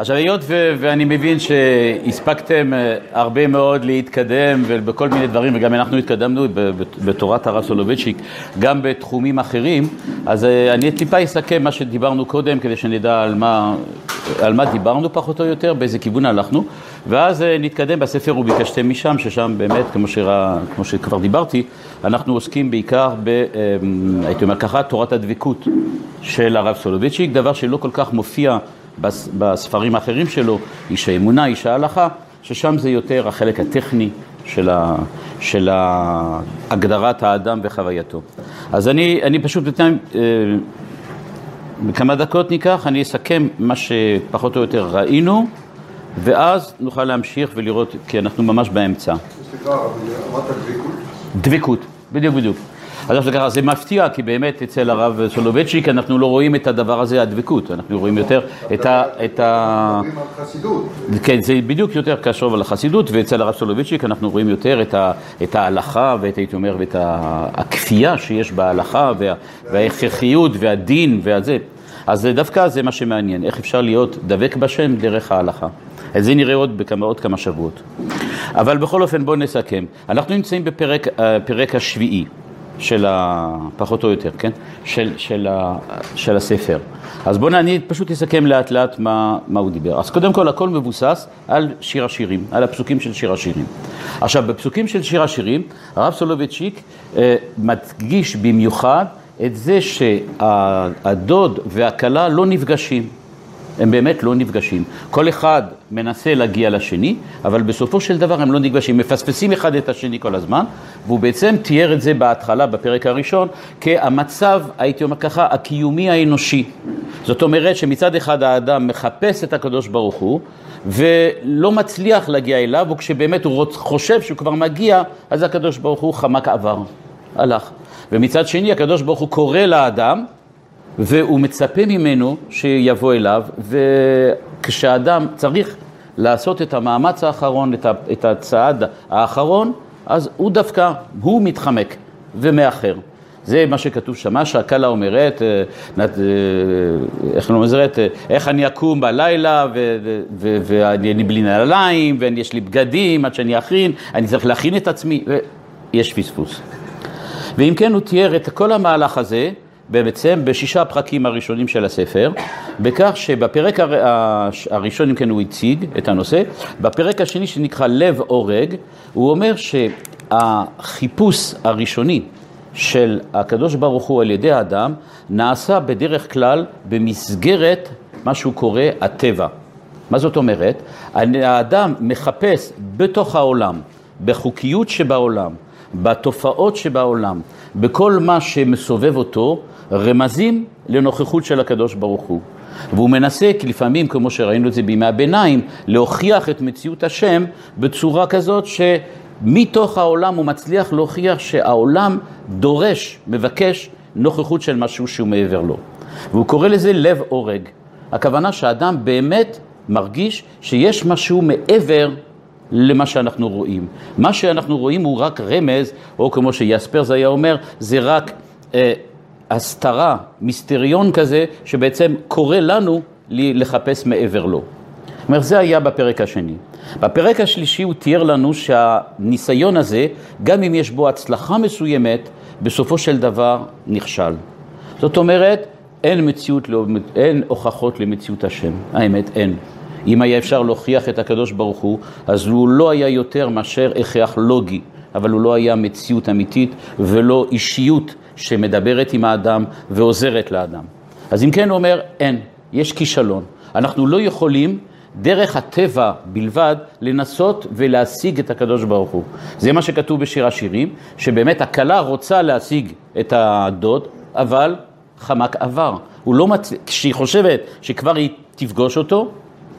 עכשיו, היות ו- ואני מבין שהספקתם אה, הרבה מאוד להתקדם ובכל מיני דברים, וגם אנחנו התקדמנו בתורת הרב סולובייצ'יק, גם בתחומים אחרים, אז אה, אני טיפה אסכם מה שדיברנו קודם, כדי שנדע על מה, על מה דיברנו פחות או יותר, באיזה כיוון הלכנו, ואז אה, נתקדם בספר וביקשתם משם, ששם באמת, כמו, שרא, כמו שכבר דיברתי, אנחנו עוסקים בעיקר ב, הייתי אומר ככה, תורת הדבקות של הרב סולובייצ'יק, דבר שלא כל כך מופיע בספרים האחרים שלו, איש האמונה, איש ההלכה, ששם זה יותר החלק הטכני של, ה, של הגדרת האדם וחווייתו. אז אני, אני פשוט בינתיים, אה, בכמה דקות ניקח, אני אסכם מה שפחות או יותר ראינו, ואז נוכל להמשיך ולראות, כי אנחנו ממש באמצע. סליחה, אמרת דבקות? דבקות, בדיוק בדיוק. אז עכשיו ככה, זה מפתיע, כי באמת אצל הרב סולובייצ'יק אנחנו לא רואים את הדבר הזה, הדבקות, אנחנו רואים יותר את ה... את ה... כן, זה בדיוק יותר קשור לחסידות, ואצל הרב סולובייצ'יק אנחנו רואים יותר את, ה, את ההלכה ואת, הייתי אומר, ואת הכפייה שיש בהלכה, וה, וההכרחיות והדין והזה. אז דווקא זה מה שמעניין, איך אפשר להיות דבק בשם דרך ההלכה. את זה נראה עוד בכמה, עוד כמה שבועות. אבל בכל אופן בואו נסכם. אנחנו נמצאים בפרק השביעי. של ה... פחות או יותר, כן? של, של, ה, של הספר. אז בואו אני פשוט אסכם לאט לאט מה, מה הוא דיבר. אז קודם כל הכל מבוסס על שיר השירים, על הפסוקים של שיר השירים. עכשיו בפסוקים של שיר השירים, הרב סולובייצ'יק אה, מדגיש במיוחד את זה שהדוד והכלה לא נפגשים. הם באמת לא נפגשים. כל אחד מנסה להגיע לשני, אבל בסופו של דבר הם לא נפגשים, מפספסים אחד את השני כל הזמן, והוא בעצם תיאר את זה בהתחלה, בפרק הראשון, כהמצב, הייתי אומר ככה, הקיומי האנושי. זאת אומרת שמצד אחד האדם מחפש את הקדוש ברוך הוא, ולא מצליח להגיע אליו, וכשבאמת הוא חושב שהוא כבר מגיע, אז הקדוש ברוך הוא חמק עבר, הלך. ומצד שני הקדוש ברוך הוא קורא לאדם, והוא מצפה ממנו שיבוא אליו, וכשאדם צריך לעשות את המאמץ האחרון, את הצעד האחרון, אז הוא דווקא, הוא מתחמק ומאחר. זה מה שכתוב שמה, שהקלה אומרת, אה, אה, איך לא אומרת, אה, איך אני אקום בלילה ואני בלי נעליים ויש לי בגדים עד שאני אכין, אני צריך להכין את עצמי, ויש פספוס. ואם כן הוא תיאר את כל המהלך הזה בעצם בשישה הפרקים הראשונים של הספר, בכך שבפרק הראשון, אם כן, הוא הציג את הנושא, בפרק השני שנקרא לב אורג, הוא אומר שהחיפוש הראשוני של הקדוש ברוך הוא על ידי האדם נעשה בדרך כלל במסגרת מה שהוא קורא הטבע. מה זאת אומרת? האדם מחפש בתוך העולם, בחוקיות שבעולם, בתופעות שבעולם, בכל מה שמסובב אותו, רמזים לנוכחות של הקדוש ברוך הוא. והוא מנסה, כי לפעמים, כמו שראינו את זה בימי הביניים, להוכיח את מציאות השם בצורה כזאת שמתוך העולם הוא מצליח להוכיח שהעולם דורש, מבקש, נוכחות של משהו שהוא מעבר לו. והוא קורא לזה לב אורג. הכוונה שהאדם באמת מרגיש שיש משהו מעבר למה שאנחנו רואים. מה שאנחנו רואים הוא רק רמז, או כמו שיספרס היה אומר, זה רק אה, הסתרה, מיסטריון כזה, שבעצם קורא לנו לחפש מעבר לו. זאת אומרת, זה היה בפרק השני. בפרק השלישי הוא תיאר לנו שהניסיון הזה, גם אם יש בו הצלחה מסוימת, בסופו של דבר נכשל. זאת אומרת, אין מציאות, לא, אין הוכחות למציאות השם. האמת, אין. אם היה אפשר להוכיח את הקדוש ברוך הוא, אז הוא לא היה יותר מאשר הכרח לוגי, אבל הוא לא היה מציאות אמיתית ולא אישיות שמדברת עם האדם ועוזרת לאדם. אז אם כן הוא אומר, אין, יש כישלון. אנחנו לא יכולים דרך הטבע בלבד לנסות ולהשיג את הקדוש ברוך הוא. זה מה שכתוב בשיר השירים, שבאמת הכלה רוצה להשיג את הדוד, אבל חמק עבר. הוא לא מצ... כשהיא חושבת שכבר היא תפגוש אותו,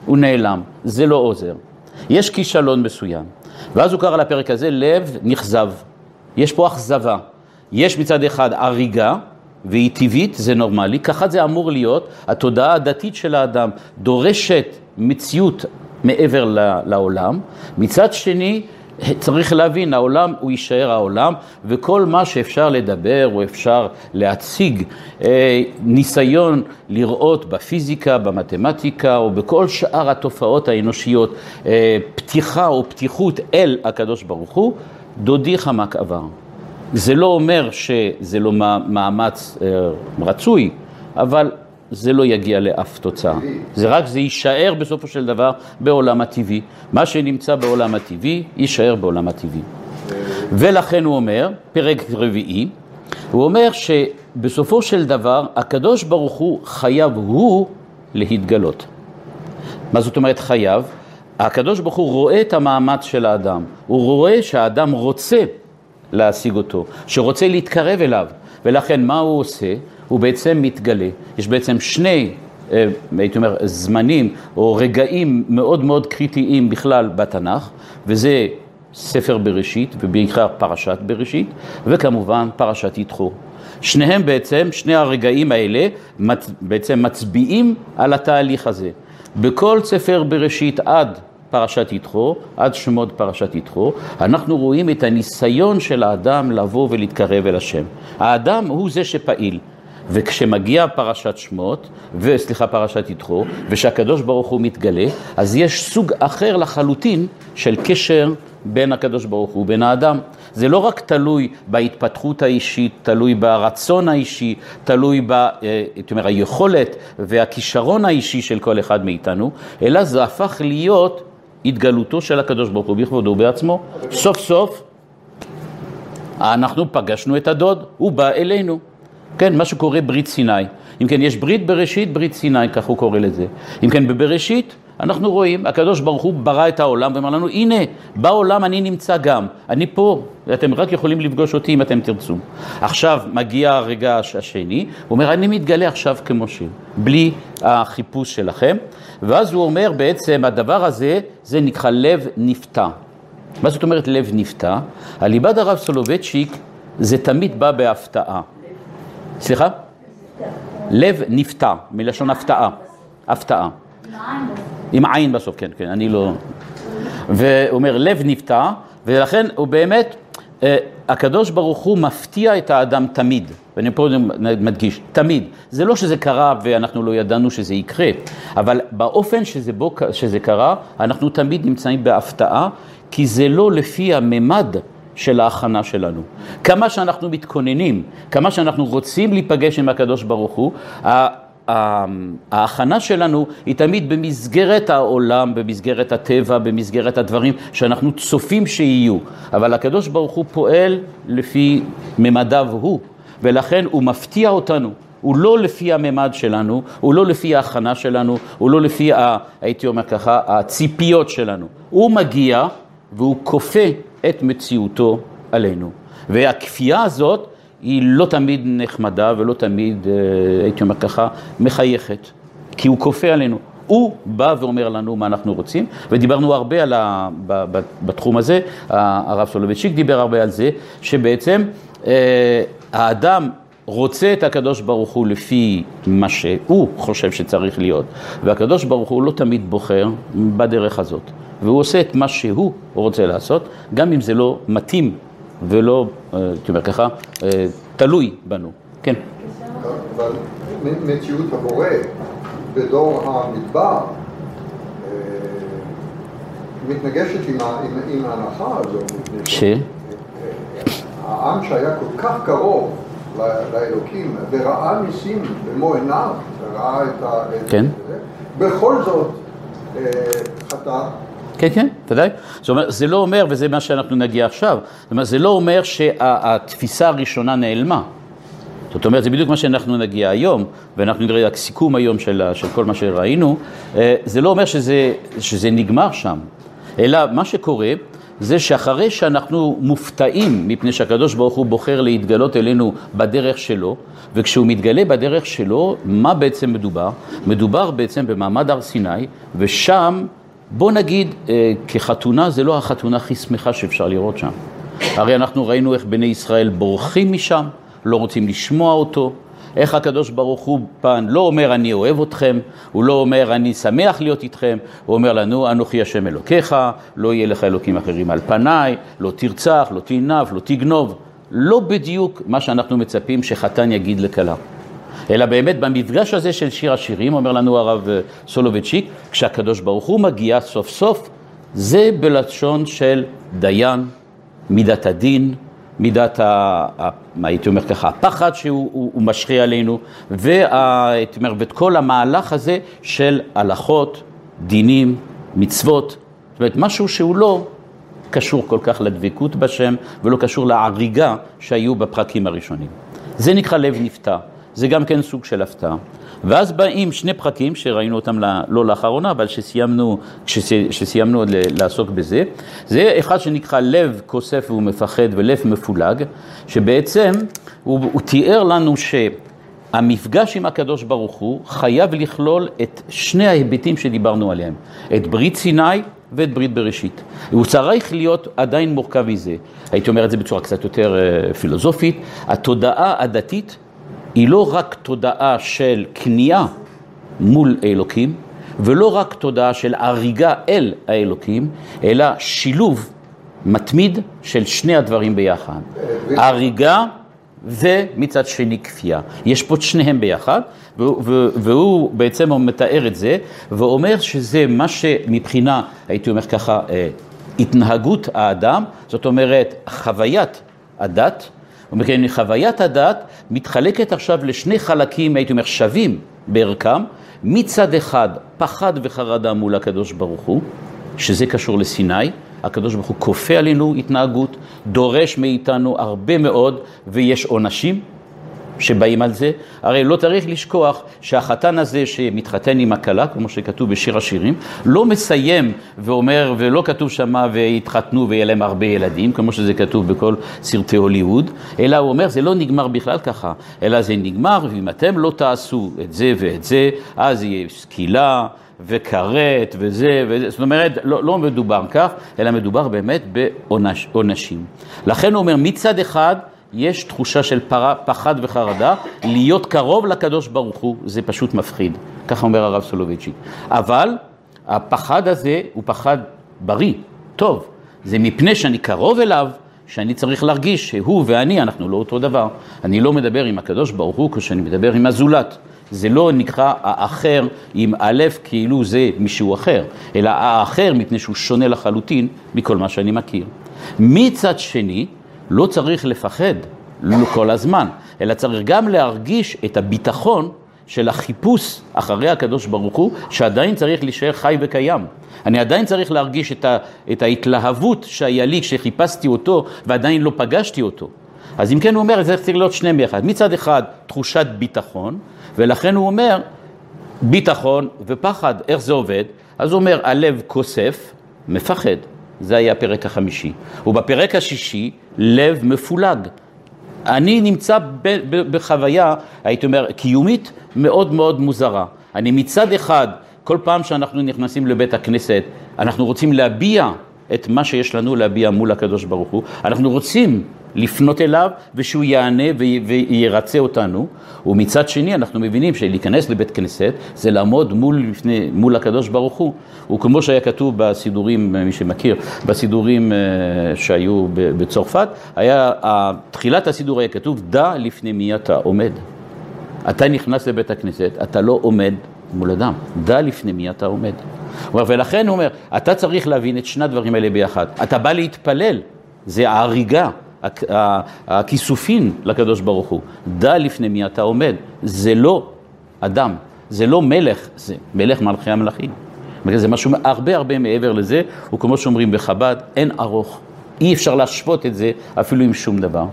הוא נעלם. זה לא עוזר. יש כישלון מסוים. ואז הוא קרא לפרק הזה לב נכזב. יש פה אכזבה. יש מצד אחד הריגה, והיא טבעית, זה נורמלי, ככה זה אמור להיות. התודעה הדתית של האדם דורשת מציאות מעבר לעולם. מצד שני, צריך להבין, העולם הוא יישאר העולם, וכל מה שאפשר לדבר או אפשר להציג, אה, ניסיון לראות בפיזיקה, במתמטיקה או בכל שאר התופעות האנושיות, אה, פתיחה או פתיחות אל הקדוש ברוך הוא, דודי חמק עבר. זה לא אומר שזה לא מאמץ אה, רצוי, אבל זה לא יגיע לאף תוצאה. זה רק, זה יישאר בסופו של דבר בעולם הטבעי. מה שנמצא בעולם הטבעי, יישאר בעולם הטבעי. ולכן הוא אומר, פרק רביעי, הוא אומר שבסופו של דבר, הקדוש ברוך הוא חייב הוא להתגלות. מה זאת אומרת חייב? הקדוש ברוך הוא רואה את המאמץ של האדם, הוא רואה שהאדם רוצה להשיג אותו, שרוצה להתקרב אליו, ולכן מה הוא עושה? הוא בעצם מתגלה. יש בעצם שני, אה, הייתי אומר, זמנים או רגעים מאוד מאוד קריטיים בכלל בתנ"ך, וזה ספר בראשית, ובעיקר פרשת בראשית, וכמובן פרשת יתחו. שניהם בעצם, שני הרגעים האלה, בעצם מצביעים על התהליך הזה. בכל ספר בראשית עד פרשת יתחו, עד שמות פרשת יתחו, אנחנו רואים את הניסיון של האדם לבוא ולהתקרב אל השם. האדם הוא זה שפעיל. וכשמגיע פרשת שמות, וסליחה, פרשת יתחו, ושהקדוש ברוך הוא מתגלה, אז יש סוג אחר לחלוטין של קשר בין הקדוש ברוך הוא, בין האדם. זה לא רק תלוי בהתפתחות האישית, תלוי ברצון האישי, תלוי ב, אה, הייתי אומר, היכולת והכישרון האישי של כל אחד מאיתנו, אלא זה הפך להיות התגלותו של הקדוש ברוך הוא בכבודו בעצמו. סוף סוף אנחנו פגשנו את הדוד, הוא בא אלינו. כן, מה שקורה ברית סיני. אם כן, יש ברית בראשית, ברית סיני, כך הוא קורא לזה. אם כן, בבראשית, אנחנו רואים, הקדוש ברוך הוא ברא את העולם ואמר לנו, הנה, בעולם אני נמצא גם, אני פה, ואתם רק יכולים לפגוש אותי אם אתם תרצו. עכשיו מגיע הרגע השני, הוא אומר, אני מתגלה עכשיו כמשה, בלי החיפוש שלכם, ואז הוא אומר בעצם, הדבר הזה, זה נקרא לב נפתע. מה זאת אומרת לב נפתע? הליבד הרב סולובייצ'יק זה תמיד בא בהפתעה. סליחה? לב נפתע, מלשון הפתעה. הפתעה. עם עין בסוף, כן, כן, אני לא... והוא אומר, לב נפתע, ולכן הוא באמת, אה, הקדוש ברוך הוא מפתיע את האדם תמיד, ואני פה מדגיש, תמיד. זה לא שזה קרה ואנחנו לא ידענו שזה יקרה, אבל באופן שזה, בו, שזה קרה, אנחנו תמיד נמצאים בהפתעה, כי זה לא לפי הממד של ההכנה שלנו. כמה שאנחנו מתכוננים, כמה שאנחנו רוצים להיפגש עם הקדוש ברוך הוא, ההכנה שלנו היא תמיד במסגרת העולם, במסגרת הטבע, במסגרת הדברים שאנחנו צופים שיהיו. אבל הקדוש ברוך הוא פועל לפי ממדיו הוא, ולכן הוא מפתיע אותנו. הוא לא לפי הממד שלנו, הוא לא לפי ההכנה שלנו, הוא לא לפי, ה, הייתי אומר ככה, הציפיות שלנו. הוא מגיע והוא כופה את מציאותו עלינו. והכפייה הזאת היא לא תמיד נחמדה ולא תמיד, אה, הייתי אומר ככה, מחייכת, כי הוא כופה עלינו. הוא בא ואומר לנו מה אנחנו רוצים, ודיברנו הרבה על ה, בתחום הזה, הרב סולובייצ'יק דיבר הרבה על זה, שבעצם אה, האדם רוצה את הקדוש ברוך הוא לפי מה שהוא חושב שצריך להיות, והקדוש ברוך הוא לא תמיד בוחר בדרך הזאת. והוא עושה את מה שהוא רוצה לעשות, גם אם זה לא מתאים ולא, אה, הייתי אומר ככה, אה, תלוי בנו. כן. אבל מציאות הבורא בדור המדבר אה, מתנגשת עם ההנחה הזאת. ש? העם שהיה כל כך קרוב לאלוקים וראה ניסים במו עיניו, וראה את ה... כן. בכל זאת חטא. כן, כן, ודאי. זה לא אומר, וזה מה שאנחנו נגיע עכשיו, זאת אומרת, זה לא אומר שהתפיסה הראשונה נעלמה. זאת אומרת, זה בדיוק מה שאנחנו נגיע היום, ואנחנו נראה רק סיכום היום של, של כל מה שראינו, אה, זה לא אומר שזה, שזה נגמר שם, אלא מה שקורה זה שאחרי שאנחנו מופתעים מפני שהקדוש ברוך הוא בוחר להתגלות אלינו בדרך שלו, וכשהוא מתגלה בדרך שלו, מה בעצם מדובר? מדובר בעצם במעמד הר סיני, ושם בוא נגיד, אה, כחתונה זה לא החתונה הכי שמחה שאפשר לראות שם. הרי אנחנו ראינו איך בני ישראל בורחים משם, לא רוצים לשמוע אותו, איך הקדוש ברוך הוא פעם לא אומר אני אוהב אתכם, הוא לא אומר אני שמח להיות איתכם, הוא אומר לנו אנוכי השם אלוקיך, לא יהיה לך אלוקים אחרים על פניי, לא תרצח, לא תנף, לא תגנוב. לא בדיוק מה שאנחנו מצפים שחתן יגיד לכלה. אלא באמת במפגש הזה של שיר השירים, אומר לנו הרב אה, סולובייצ'יק, כשהקדוש ברוך הוא מגיע סוף סוף, זה בלשון של דיין, מידת הדין, מידת, ה, ה, מה הייתי אומר ככה, הפחד שהוא הוא, הוא משרה עלינו, והייתי אומר, ואת כל המהלך הזה של הלכות, דינים, מצוות, זאת אומרת, משהו שהוא לא קשור כל כך לדבקות בשם ולא קשור להריגה שהיו בפרקים הראשונים. זה נקרא לב נפתח. זה גם כן סוג של הפתעה. ואז באים שני פרקים שראינו אותם לא לאחרונה, אבל שסיימנו, שסיימנו לעסוק בזה. זה אחד שנקרא לב כוסף ומפחד ולב מפולג, שבעצם הוא, הוא תיאר לנו שהמפגש עם הקדוש ברוך הוא חייב לכלול את שני ההיבטים שדיברנו עליהם, את ברית סיני ואת ברית בראשית. הוא צריך להיות עדיין מורכב מזה. הייתי אומר את זה בצורה קצת יותר אה, פילוסופית. התודעה הדתית היא לא רק תודעה של כניעה מול האלוקים, ולא רק תודעה של הריגה אל האלוקים, אלא שילוב מתמיד של שני הדברים ביחד. הריגה ומצד שני כפייה. יש פה את שניהם ביחד, והוא בעצם מתאר את זה, ואומר שזה מה שמבחינה, הייתי אומר ככה, אה, התנהגות האדם, זאת אומרת חוויית הדת, וכן חוויית הדת מתחלקת עכשיו לשני חלקים, הייתי אומר, שווים בערכם. מצד אחד, פחד וחרדה מול הקדוש ברוך הוא, שזה קשור לסיני. הקדוש ברוך הוא כופה עלינו התנהגות, דורש מאיתנו הרבה מאוד, ויש עונשים שבאים על זה. הרי לא צריך לשכוח שהחתן הזה שמתחתן עם הכלה, כמו שכתוב בשיר השירים, לא מסיים ואומר, ולא כתוב שמה ויתחתנו ויהיה להם הרבה ילדים, כמו שזה כתוב בכל סרטי הוליווד, אלא הוא אומר, זה לא נגמר בכלל ככה, אלא זה נגמר, ואם אתם לא תעשו את זה ואת זה, אז יהיה סקילה. וכרת וזה וזה, זאת אומרת, לא, לא מדובר כך, אלא מדובר באמת בעונשים. לכן הוא אומר, מצד אחד, יש תחושה של פרה, פחד וחרדה, להיות קרוב לקדוש ברוך הוא, זה פשוט מפחיד, ככה אומר הרב סולובייצ'יק. אבל הפחד הזה הוא פחד בריא, טוב, זה מפני שאני קרוב אליו, שאני צריך להרגיש שהוא ואני, אנחנו לא אותו דבר. אני לא מדבר עם הקדוש ברוך הוא כשאני מדבר עם הזולת. זה לא נקרא האחר עם א' כאילו זה מישהו אחר, אלא האחר מפני שהוא שונה לחלוטין מכל מה שאני מכיר. מצד שני, לא צריך לפחד לא כל הזמן, אלא צריך גם להרגיש את הביטחון של החיפוש אחרי הקדוש ברוך הוא, שעדיין צריך להישאר חי וקיים. אני עדיין צריך להרגיש את, ה, את ההתלהבות שהיה לי כשחיפשתי אותו ועדיין לא פגשתי אותו. אז אם כן הוא אומר, זה צריך להיות שניהם ביחד. מצד אחד תחושת ביטחון, ולכן הוא אומר, ביטחון ופחד, איך זה עובד? אז הוא אומר, הלב כוסף, מפחד. זה היה הפרק החמישי. ובפרק השישי, לב מפולג. אני נמצא בחוויה, הייתי אומר, קיומית מאוד מאוד מוזרה. אני מצד אחד, כל פעם שאנחנו נכנסים לבית הכנסת, אנחנו רוצים להביע את מה שיש לנו להביע מול הקדוש ברוך הוא. אנחנו רוצים לפנות אליו ושהוא יענה וירצה אותנו, ומצד שני אנחנו מבינים שלהיכנס לבית כנסת זה לעמוד מול, לפני, מול הקדוש ברוך הוא, וכמו שהיה כתוב בסידורים, מי שמכיר, בסידורים אה, שהיו בצרפת, היה, תחילת הסידור היה כתוב, דע לפני מי אתה עומד. אתה נכנס לבית הכנסת, אתה לא עומד מול אדם, דע לפני מי אתה עומד. ולכן הוא אומר, אתה צריך להבין את שני הדברים האלה ביחד. אתה בא להתפלל, זה ההריגה. הכיסופין לקדוש ברוך הוא. דע לפני מי אתה עומד. זה לא אדם, זה לא מלך, זה מלך מלכי המלכים. זה משהו הרבה הרבה מעבר לזה, וכמו שאומרים בחב"ד, אין ארוך. אי אפשר להשוות את זה אפילו עם שום דבר.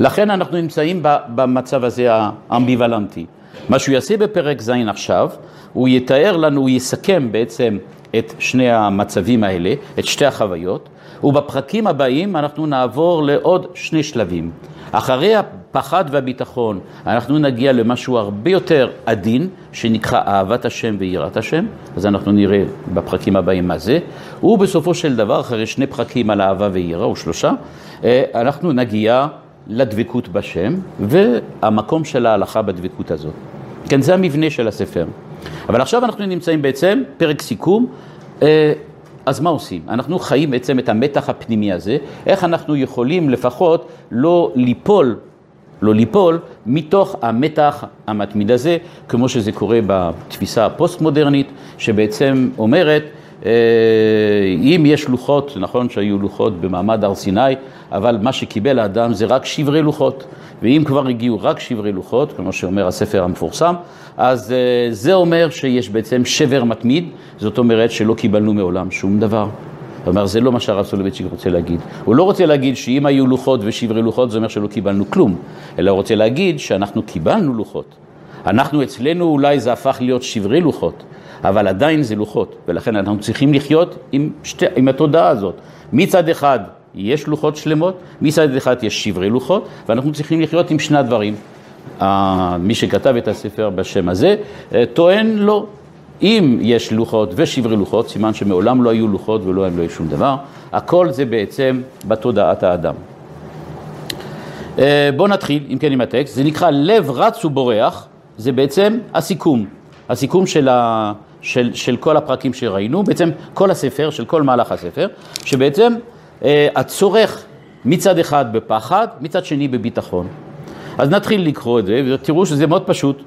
לכן אנחנו נמצאים במצב הזה האמביוולנטי. מה שהוא יעשה בפרק ז' עכשיו, הוא יתאר לנו, הוא יסכם בעצם את שני המצבים האלה, את שתי החוויות, ובפרקים הבאים אנחנו נעבור לעוד שני שלבים. אחרי הפחד והביטחון אנחנו נגיע למשהו הרבה יותר עדין, שנקרא אהבת השם ויראת השם, אז אנחנו נראה בפרקים הבאים מה זה, ובסופו של דבר, אחרי שני פרקים על אהבה ויראה, או שלושה, אה, אנחנו נגיע לדבקות בשם והמקום של ההלכה בדבקות הזאת. כן, זה המבנה של הספר. אבל עכשיו אנחנו נמצאים בעצם, פרק סיכום, אה, אז מה עושים? אנחנו חיים בעצם את המתח הפנימי הזה, איך אנחנו יכולים לפחות לא ליפול, לא ליפול, מתוך המתח המתמיד הזה, כמו שזה קורה בתפיסה הפוסט-מודרנית, שבעצם אומרת, אם יש לוחות, נכון שהיו לוחות במעמד הר סיני, אבל מה שקיבל האדם זה רק שברי לוחות. ואם כבר הגיעו רק שברי לוחות, כמו שאומר הספר המפורסם, אז אה, זה אומר שיש בעצם שבר מתמיד, זאת אומרת שלא קיבלנו מעולם שום דבר. אומרת, זה לא מה שהרב סולובייצ'יק רוצה להגיד. הוא לא רוצה להגיד שאם היו לוחות ושברי לוחות, זה אומר שלא קיבלנו כלום, אלא הוא רוצה להגיד שאנחנו קיבלנו לוחות. אנחנו אצלנו אולי זה הפך להיות שברי לוחות, אבל עדיין זה לוחות, ולכן אנחנו צריכים לחיות עם, שתי, עם התודעה הזאת. מצד אחד יש לוחות שלמות, מצד אחד יש שברי לוחות, ואנחנו צריכים לחיות עם שני הדברים. מי שכתב את הספר בשם הזה, אה, טוען לא. אם יש לוחות ושברי לוחות, סימן שמעולם לא היו לוחות ולא היה לא שום דבר, הכל זה בעצם בתודעת האדם. אה, בואו נתחיל, אם כן, עם הטקסט. זה נקרא לב רץ ובורח, זה בעצם הסיכום. הסיכום של, ה, של, של כל הפרקים שראינו, בעצם כל הספר, של כל מהלך הספר, שבעצם אה, הצורך מצד אחד בפחד, מצד שני בביטחון. אז נתחיל לקרוא את זה, ותראו שזה מאוד פשוט.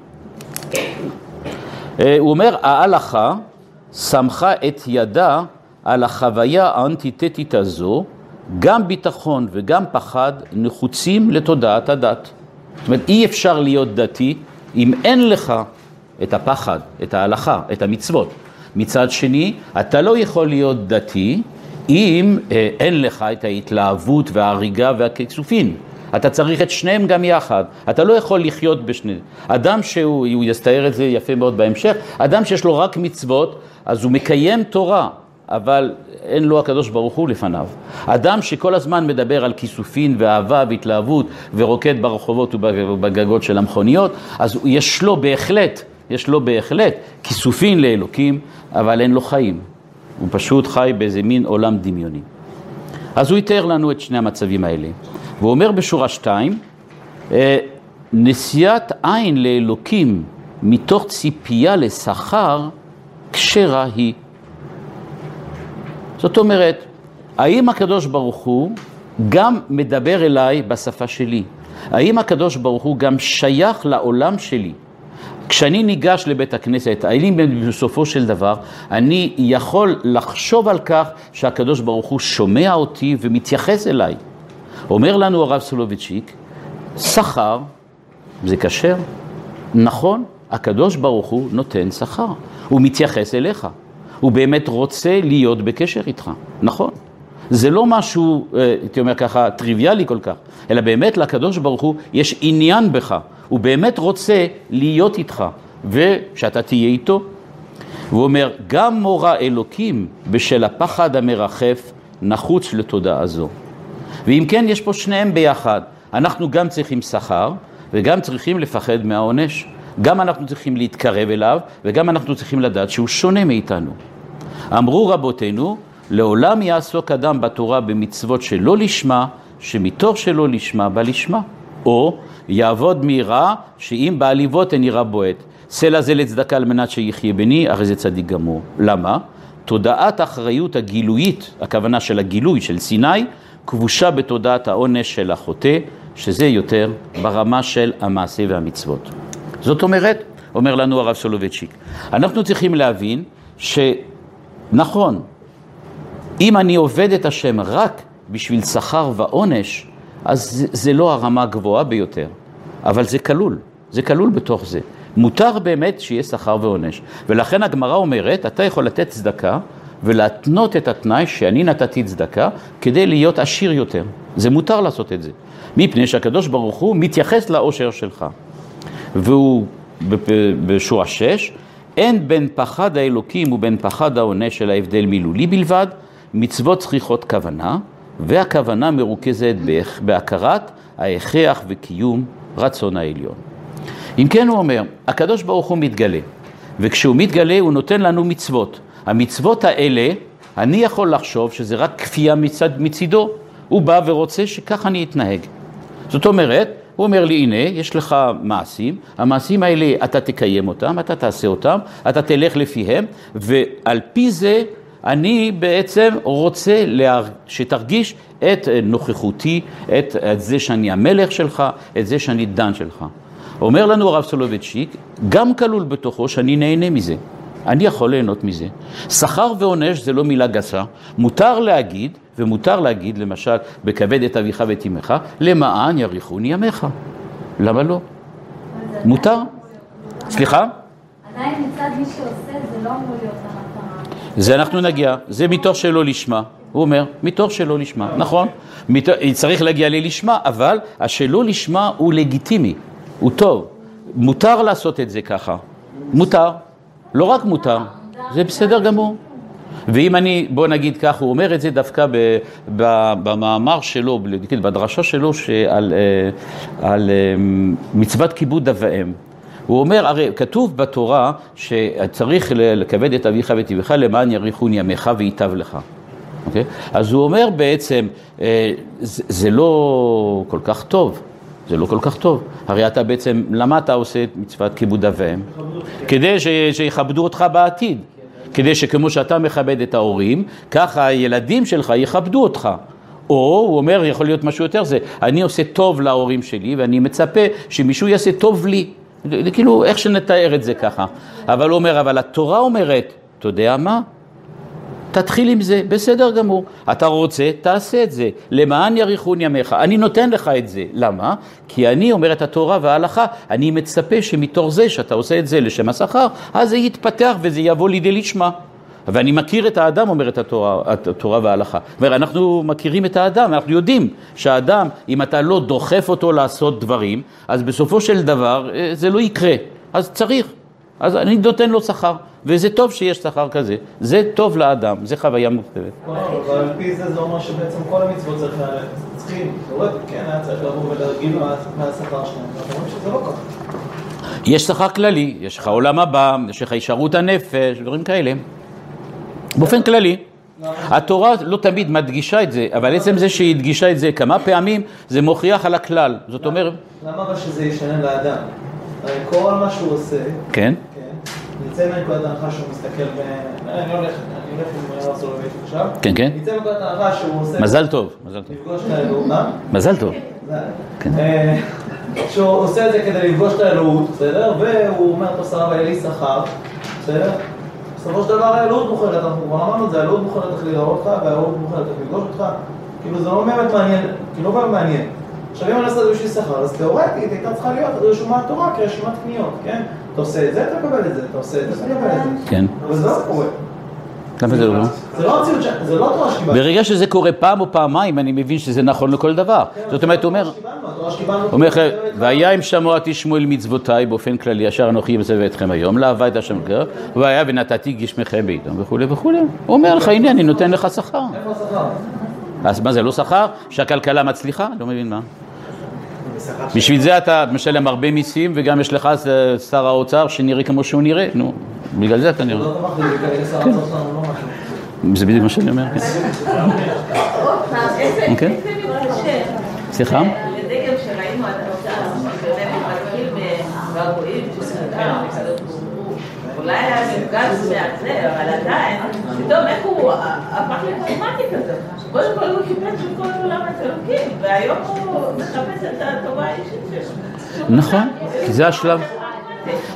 אה, הוא אומר, ההלכה שמחה את ידה על החוויה האנטיתטית הזו, גם ביטחון וגם פחד נחוצים לתודעת הדת. זאת אומרת, אי אפשר להיות דתי אם אין לך את הפחד, את ההלכה, את המצוות. מצד שני, אתה לא יכול להיות דתי אם אה, אין לך את ההתלהבות וההריגה והכיסופים. אתה צריך את שניהם גם יחד, אתה לא יכול לחיות בשני. אדם שהוא, הוא יסתער את זה יפה מאוד בהמשך, אדם שיש לו רק מצוות, אז הוא מקיים תורה, אבל אין לו הקדוש ברוך הוא לפניו. אדם שכל הזמן מדבר על כיסופין ואהבה והתלהבות ורוקד ברחובות ובגגות של המכוניות, אז יש לו בהחלט, יש לו בהחלט כיסופין לאלוקים, אבל אין לו חיים. הוא פשוט חי באיזה מין עולם דמיוני. אז הוא יתאר לנו את שני המצבים האלה. והוא אומר בשורה שתיים, אה, נשיאת עין לאלוקים מתוך ציפייה לשכר, כשרה היא. זאת אומרת, האם הקדוש ברוך הוא גם מדבר אליי בשפה שלי? האם הקדוש ברוך הוא גם שייך לעולם שלי? כשאני ניגש לבית הכנסת, האם בסופו של דבר אני יכול לחשוב על כך שהקדוש ברוך הוא שומע אותי ומתייחס אליי? אומר לנו הרב סולובייצ'יק, שכר זה כשר, נכון, הקדוש ברוך הוא נותן שכר, הוא מתייחס אליך, הוא באמת רוצה להיות בקשר איתך, נכון. זה לא משהו, אה, הייתי אומר ככה, טריוויאלי כל כך, אלא באמת לקדוש ברוך הוא יש עניין בך, הוא באמת רוצה להיות איתך, ושאתה תהיה איתו. והוא אומר, גם מורא אלוקים בשל הפחד המרחף נחוץ לתודעה זו. ואם כן, יש פה שניהם ביחד. אנחנו גם צריכים שכר, וגם צריכים לפחד מהעונש. גם אנחנו צריכים להתקרב אליו, וגם אנחנו צריכים לדעת שהוא שונה מאיתנו. אמרו רבותינו, לעולם יעסוק אדם בתורה במצוות שלא לשמה, שמתוך שלא לשמה בא לשמה. או יעבוד מיראה, שאם בעליבות אין יראה בועט. סלע זה לצדקה על מנת שיחיה בני, הרי זה צדיק גמור. למה? תודעת האחריות הגילויית, הכוונה של הגילוי של סיני, כבושה בתודעת העונש של החוטא, שזה יותר ברמה של המעשה והמצוות. זאת אומרת, אומר לנו הרב סולובייצ'יק, אנחנו צריכים להבין שנכון, אם אני עובד את השם רק בשביל שכר ועונש, אז זה, לא הרמה הגבוהה ביותר, אבל זה כלול, זה כלול בתוך זה. מותר באמת שיהיה שכר ועונש. ולכן הגמרא אומרת, אתה יכול לתת צדקה ולהתנות את התנאי שאני נתתי צדקה כדי להיות עשיר יותר. זה מותר לעשות את זה. מפני שהקדוש ברוך הוא מתייחס לאושר שלך. והוא בשורה שש, אין בין פחד האלוקים ובין פחד העונש של ההבדל מילולי בלבד, מצוות צריכות כוונה, והכוונה מרוכזת בהכרת ההכרח וקיום רצון העליון. אם כן הוא אומר, הקדוש ברוך הוא מתגלה, וכשהוא מתגלה הוא נותן לנו מצוות. המצוות האלה, אני יכול לחשוב שזה רק כפייה מצד, מצידו, הוא בא ורוצה שכך אני אתנהג. זאת אומרת, הוא אומר לי, הנה, יש לך מעשים, המעשים האלה, אתה תקיים אותם, אתה תעשה אותם, אתה תלך לפיהם, ועל פי זה אני בעצם רוצה שתרגיש את נוכחותי, את, את זה שאני המלך שלך, את זה שאני דן שלך. אומר לנו הרב סולובייצ'יק, גם כלול בתוכו שאני נהנה מזה. אני יכול ליהנות מזה. שכר ועונש זה לא מילה גסה, מותר להגיד, ומותר להגיד למשל, בכבד את אביך ואת אמך, למען יריחוני ימיך. למה לא? מותר. סליחה? עדיין מצד מי שעושה זה לא אמור להיות. זה אנחנו נגיע, זה מתוך שלא לשמה. הוא אומר, מתוך שלא לשמה, נכון? צריך להגיע ללשמה, אבל השלא לשמה הוא לגיטימי, הוא טוב. מותר לעשות את זה ככה, מותר. לא רק מותר, זה בסדר גמור. ואם אני, בוא נגיד כך, הוא אומר את זה דווקא ב, ב, במאמר שלו, בדרשה שלו על, אה, על אה, מצוות כיבוד אב ואם. הוא אומר, הרי כתוב בתורה שצריך לכבד את אביך ואת אמך למען יריחון ימיך וייטב לך. Okay? אוקיי? אז הוא אומר בעצם, אה, זה, זה לא כל כך טוב. זה לא כל כך טוב. הרי אתה בעצם, למה אתה עושה את מצוות כיבוד אב ואם? כדי ש, שיכבדו אותך בעתיד. כדי שכמו שאתה מכבד את ההורים, ככה הילדים שלך יכבדו אותך. או, הוא אומר, יכול להיות משהו יותר זה, אני עושה טוב להורים שלי ואני מצפה שמישהו יעשה טוב לי. כאילו, איך שנתאר את זה ככה. אבל הוא אומר, אבל התורה אומרת, אתה יודע מה? תתחיל עם זה, בסדר גמור. אתה רוצה, תעשה את זה. למען יאריכון ימיך. אני נותן לך את זה. למה? כי אני, אומרת התורה וההלכה, אני מצפה שמתוך זה שאתה עושה את זה לשם השכר, אז זה יתפתח וזה יבוא לידי לשמה. ואני מכיר את האדם, אומרת התורה, התורה וההלכה. זאת אומרת, אנחנו מכירים את האדם, אנחנו יודעים שהאדם, אם אתה לא דוחף אותו לעשות דברים, אז בסופו של דבר אה, זה לא יקרה. אז צריך. אז אני נותן לו שכר. וזה טוב שיש שכר כזה, זה טוב לאדם, זה חוויה מוכרת. אבל על פי זה זה אומר שבעצם כל המצוות צריכים, כן, היה צריך לבוא ולהרגיל מהשכר שלהם, אנחנו רואים שזה לא ככה. יש שכר כללי, יש לך עולם הבא, יש לך ישרות הנפש, דברים כאלה. באופן כללי. התורה לא תמיד מדגישה את זה, אבל עצם זה שהיא הדגישה את זה כמה פעמים, זה מוכיח על הכלל. זאת אומרת... למה אבל שזה ישנה לאדם? כל מה שהוא עושה, כן? נצא מנקודת ההנחה שהוא מסתכל ב... אני הולך, אני הולך עם הרב סולובייץ' עכשיו. כן, כן. נצא מנקודת ההנחה שהוא עושה... מזל טוב, מזל טוב. לפגוש את האלוהות, מה? מזל טוב. כן. אה, שהוא עושה את זה כדי לפגוש את האלוהות, בסדר? והוא אומר, טוב סבבה, יהיה לי שכר, בסדר? בסופו של דבר האלוהות בוחרת, אנחנו כבר אמרנו את זה, האלוהות בוחרת איך להיראות אותך, והאלוהות בוחרת איך לפגוש אותך. כאילו זה לא באמת מעניין, כאילו לא באמת מעניין. עכשיו אם אני עושה את זה בשביל שכר, אז תאורטית הייתה צריכה להיות רשומת תורה כרשימת קניות, כן? אתה עושה את זה, אתה מקבל את זה, אתה עושה את זה, אתה מקבל את זה. כן. אבל זה לא קורה. למה זה לא? זה לא המציאות, זה לא התורה שקיבלנו. ברגע שזה קורה פעם או פעמיים, אני מבין שזה נכון לכל דבר. זאת אומרת, הוא אומר, אומר, והיה אם שמוע תשמעו אל מצוותיי באופן כללי, אשר אנוכי מצווה אתכם היום, את השם גר, והיה ונתתי גשמכם בעידם וכולי וכולי. הוא אומר לך, הנה, אני נותן לך שכר. איפה השכר? אז מה זה לא שכר? שהכלכלה מצליחה? לא מבין מה. בשביל זה אתה משלם הרבה מיסים וגם יש לך שר האוצר שנראה כמו שהוא נראה, נו, בגלל זה אתה נראה. כן. זה בדיוק מה שאני אומר. אוקיי? סליחה? אולי היה מפגש מאכזב, אבל עדיין, פתאום איך הוא הפך לפרמטי כזה. קודם כל הוא חיפש את כל עולם התלוקים, והיום הוא מחפש את הטובה האישית שלו. נכון, כי זה השלב.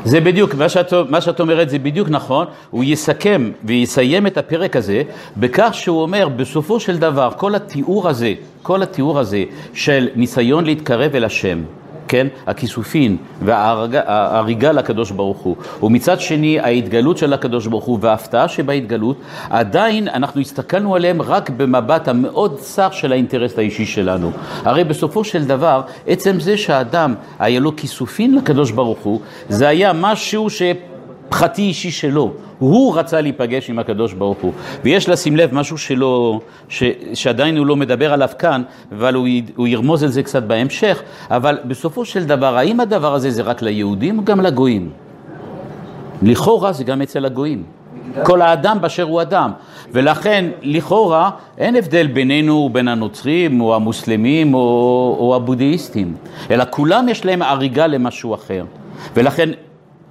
זה בדיוק, מה שאת, מה שאת אומרת זה בדיוק נכון, הוא יסכם ויסיים את הפרק הזה בכך שהוא אומר בסופו של דבר כל התיאור הזה, כל התיאור הזה של ניסיון להתקרב אל השם כן, הכיסופין וההריגה לקדוש ברוך הוא, ומצד שני ההתגלות של הקדוש ברוך הוא וההפתעה שבהתגלות, עדיין אנחנו הסתכלנו עליהם רק במבט המאוד צר של האינטרס האישי שלנו. הרי בסופו של דבר, עצם זה שהאדם היה לו כיסופין לקדוש ברוך הוא, זה היה משהו ש... פחתי אישי שלו, הוא רצה להיפגש עם הקדוש ברוך הוא. ויש לשים לב משהו שלא, ש, שעדיין הוא לא מדבר עליו כאן, אבל הוא, הוא ירמוז על זה קצת בהמשך, אבל בסופו של דבר, האם הדבר הזה זה רק ליהודים או גם לגויים? לכאורה זה גם אצל הגויים. כל האדם באשר הוא אדם. ולכן, לכאורה, אין הבדל בינינו ובין הנוצרים, או המוסלמים, או, או הבודהיסטים, אלא כולם יש להם הריגה למשהו אחר. ולכן,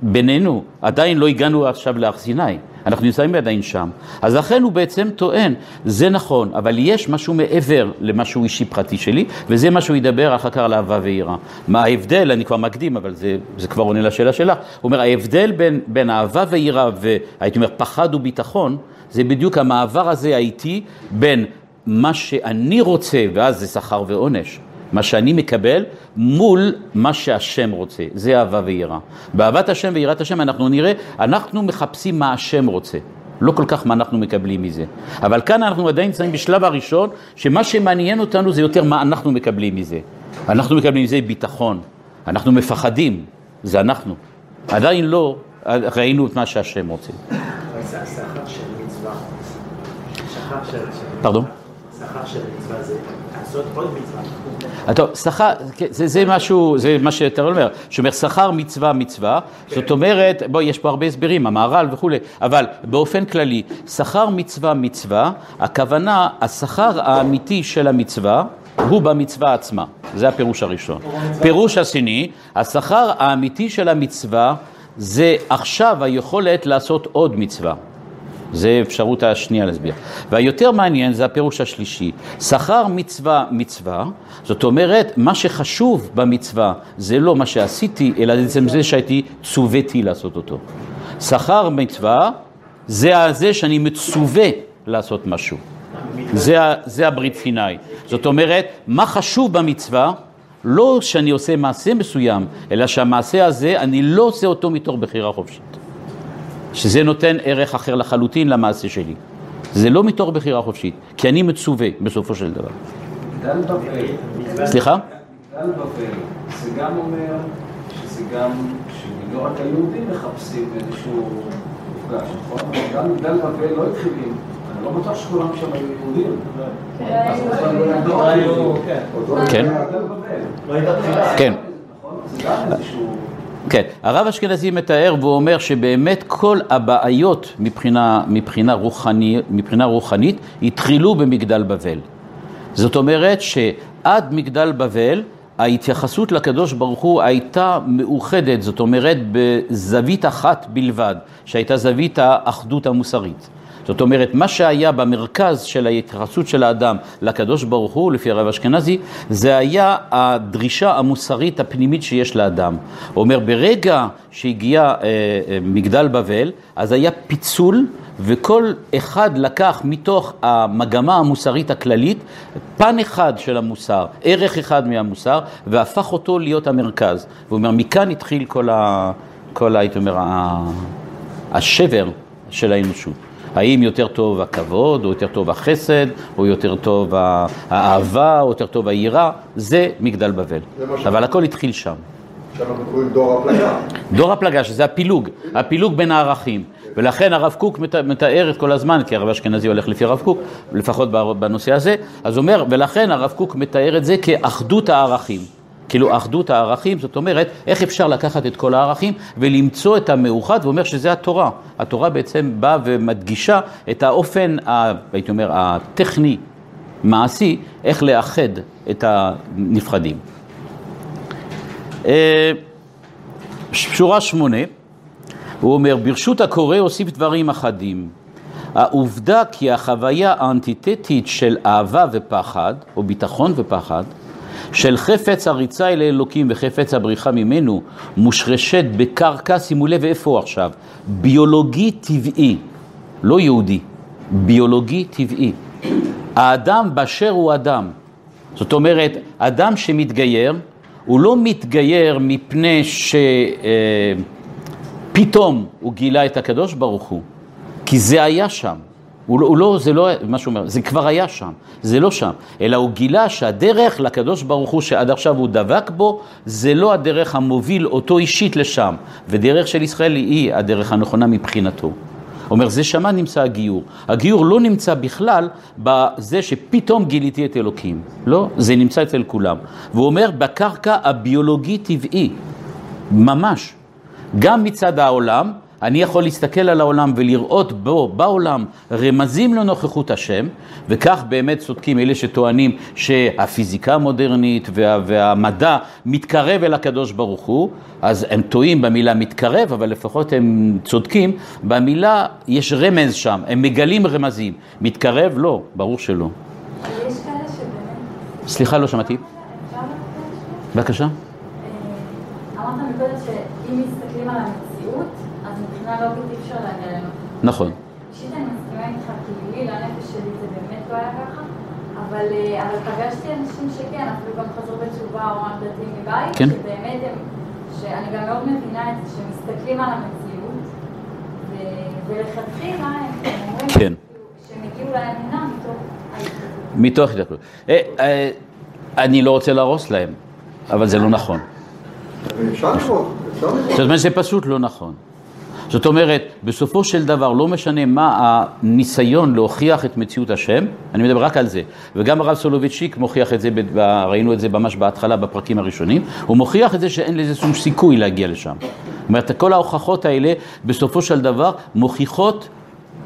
בינינו, עדיין לא הגענו עכשיו להר סיני. אנחנו נמצאים עדיין שם. אז לכן הוא בעצם טוען, זה נכון, אבל יש משהו מעבר למשהו אישי פרטי שלי, וזה מה שהוא ידבר אחר כך על אהבה ויראה. מה ההבדל, אני כבר מקדים, אבל זה, זה כבר עונה לשאלה שלך. הוא אומר, ההבדל בין, בין אהבה ויראה, והייתי אומר פחד וביטחון, זה בדיוק המעבר הזה האיטי בין מה שאני רוצה, ואז זה שכר ועונש. מה שאני מקבל מול מה שהשם רוצה, זה אהבה ויראה. באהבת השם ויראת השם אנחנו נראה, אנחנו מחפשים מה השם רוצה, לא כל כך מה אנחנו מקבלים מזה. אבל כאן אנחנו עדיין נמצאים בשלב הראשון, שמה שמעניין אותנו זה יותר מה אנחנו מקבלים מזה. אנחנו מקבלים מזה ביטחון, אנחנו מפחדים, זה אנחנו. עדיין לא ראינו את מה שהשם רוצה. שכר של מצווה. שכר של... פרדון? שכר של מצווה זה לעשות עוד מצווה. טוב, שכר, כן, זה, זה משהו, זה מה שאתה אומר, שאומר שכר מצווה מצווה, זאת אומרת, בוא, יש פה הרבה הסברים, המהר"ל וכולי, אבל באופן כללי, שכר מצווה מצווה, הכוונה, השכר האמיתי של המצווה, הוא במצווה עצמה, זה הפירוש הראשון. פירוש השני, השכר האמיתי של המצווה זה עכשיו היכולת לעשות עוד מצווה. זה אפשרות השנייה להסביר. והיותר מעניין זה הפירוש השלישי. שכר מצווה מצווה, זאת אומרת, מה שחשוב במצווה זה לא מה שעשיתי, אלא בעצם זה שהייתי צוויתי לעשות אותו. שכר מצווה זה זה שאני מצווה לעשות משהו. זה, זה הברית סיני. זאת אומרת, מה חשוב במצווה? לא שאני עושה מעשה מסוים, אלא שהמעשה הזה, אני לא עושה אותו מתוך בחירה חופשית. שזה נותן ערך אחר לחלוטין למעשה שלי. זה לא מתוך בחירה חופשית, כי אני מצווה בסופו של דבר. דל בבל. סליחה? דל בבל, זה גם אומר שזה גם, שלא רק היהודים מחפשים איזשהו מפגש, נכון? גם דל בבל לא התחיל עם, אני לא בטוח שכולם שם היו יהודים. כן. לא הייתה תחילה. כן. כן, הרב אשכנזי מתאר והוא אומר שבאמת כל הבעיות מבחינה, מבחינה, רוחני, מבחינה רוחנית התחילו במגדל בבל. זאת אומרת שעד מגדל בבל ההתייחסות לקדוש ברוך הוא הייתה מאוחדת, זאת אומרת בזווית אחת בלבד, שהייתה זווית האחדות המוסרית. זאת אומרת, מה שהיה במרכז של ההתייחסות של האדם לקדוש ברוך הוא, לפי הרב אשכנזי, זה היה הדרישה המוסרית הפנימית שיש לאדם. הוא אומר, ברגע שהגיע אה, אה, מגדל בבל, אז היה פיצול, וכל אחד לקח מתוך המגמה המוסרית הכללית פן אחד של המוסר, ערך אחד מהמוסר, והפך אותו להיות המרכז. הוא אומר, מכאן התחיל כל, ה, כל הייתי אומר, השבר של האנושות. האם יותר טוב הכבוד, או יותר טוב החסד, או יותר טוב האהבה, או יותר טוב היראה, זה מגדל בבל. אבל הכל התחיל שם. שאנחנו קוראים דור הפלגה. דור הפלגה, שזה הפילוג, הפילוג בין הערכים. ולכן הרב קוק מתאר את כל הזמן, כי הרב אשכנזי הולך לפי הרב קוק, לפחות בנושא הזה, אז הוא אומר, ולכן הרב קוק מתאר את זה כאחדות הערכים. כאילו אחדות הערכים, זאת אומרת, איך אפשר לקחת את כל הערכים ולמצוא את המאוחד, ואומר שזה התורה. התורה בעצם באה ומדגישה את האופן, הייתי אומר, הטכני, מעשי, איך לאחד את הנפחדים. אה, שורה שמונה, הוא אומר, ברשות הקורא אוסיף דברים אחדים. העובדה כי החוויה האנטיתטית של אהבה ופחד, או ביטחון ופחד, של חפץ הריצה אל אלוקים וחפץ הבריחה ממנו מושרשת בקרקע, שימו לב איפה עכשיו, ביולוגי טבעי, לא יהודי, ביולוגי טבעי. האדם באשר הוא אדם. זאת אומרת, אדם שמתגייר, הוא לא מתגייר מפני שפתאום אה, הוא גילה את הקדוש ברוך הוא, כי זה היה שם. הוא לא, הוא לא, זה לא מה שהוא אומר, זה כבר היה שם, זה לא שם, אלא הוא גילה שהדרך לקדוש ברוך הוא שעד עכשיו הוא דבק בו, זה לא הדרך המוביל אותו אישית לשם, ודרך של ישראל היא הדרך הנכונה מבחינתו. הוא אומר, זה שמה נמצא הגיור. הגיור לא נמצא בכלל בזה שפתאום גיליתי את אלוקים. לא, זה נמצא אצל כולם. והוא אומר, בקרקע הביולוגי טבעי, ממש. גם מצד העולם, אני יכול להסתכל על העולם ולראות בו, בעולם, רמזים לנוכחות השם, וכך באמת צודקים אלה שטוענים שהפיזיקה המודרנית וה, והמדע מתקרב אל הקדוש ברוך הוא, אז הם טועים במילה מתקרב, אבל לפחות הם צודקים, במילה יש רמז שם, הם מגלים רמזים. מתקרב? לא, ברור שלא. סליחה, לא שמעתי. בבקשה. אה, אמרת מקודם שאם מסתכלים על אז מבחינה לוגית אי אפשר להגיע לנוכחות. נכון. אישית אני מסכימה איתך, כי לי, לנפש שלי זה באמת לא היה ככה, אבל, אה, אבל פגשתי אנשים שכן, אפילו גם חזרו בתשובה או דתיים מבית, כן. שבאמת הם, שאני גם מאוד מבינה את זה, שמסתכלים על המציאות, ולכתחילה הם אומרים כן. כאילו, שהם הגיעו לאמונה מתוך ההתקדמות. מתוך התקלות. אה, אה, אני לא רוצה להרוס להם, אבל זה לא נכון. אפשר לראות, אפשר לראות. זאת אומרת, זה פשוט לא נכון. זאת אומרת, בסופו של דבר, לא משנה מה הניסיון להוכיח את מציאות השם, אני מדבר רק על זה, וגם הרב סולובייצ'יק מוכיח את זה, ראינו את זה ממש בהתחלה, בפרקים הראשונים, הוא מוכיח את זה שאין לזה שום סיכוי להגיע לשם. זאת אומרת, כל ההוכחות האלה, בסופו של דבר, מוכיחות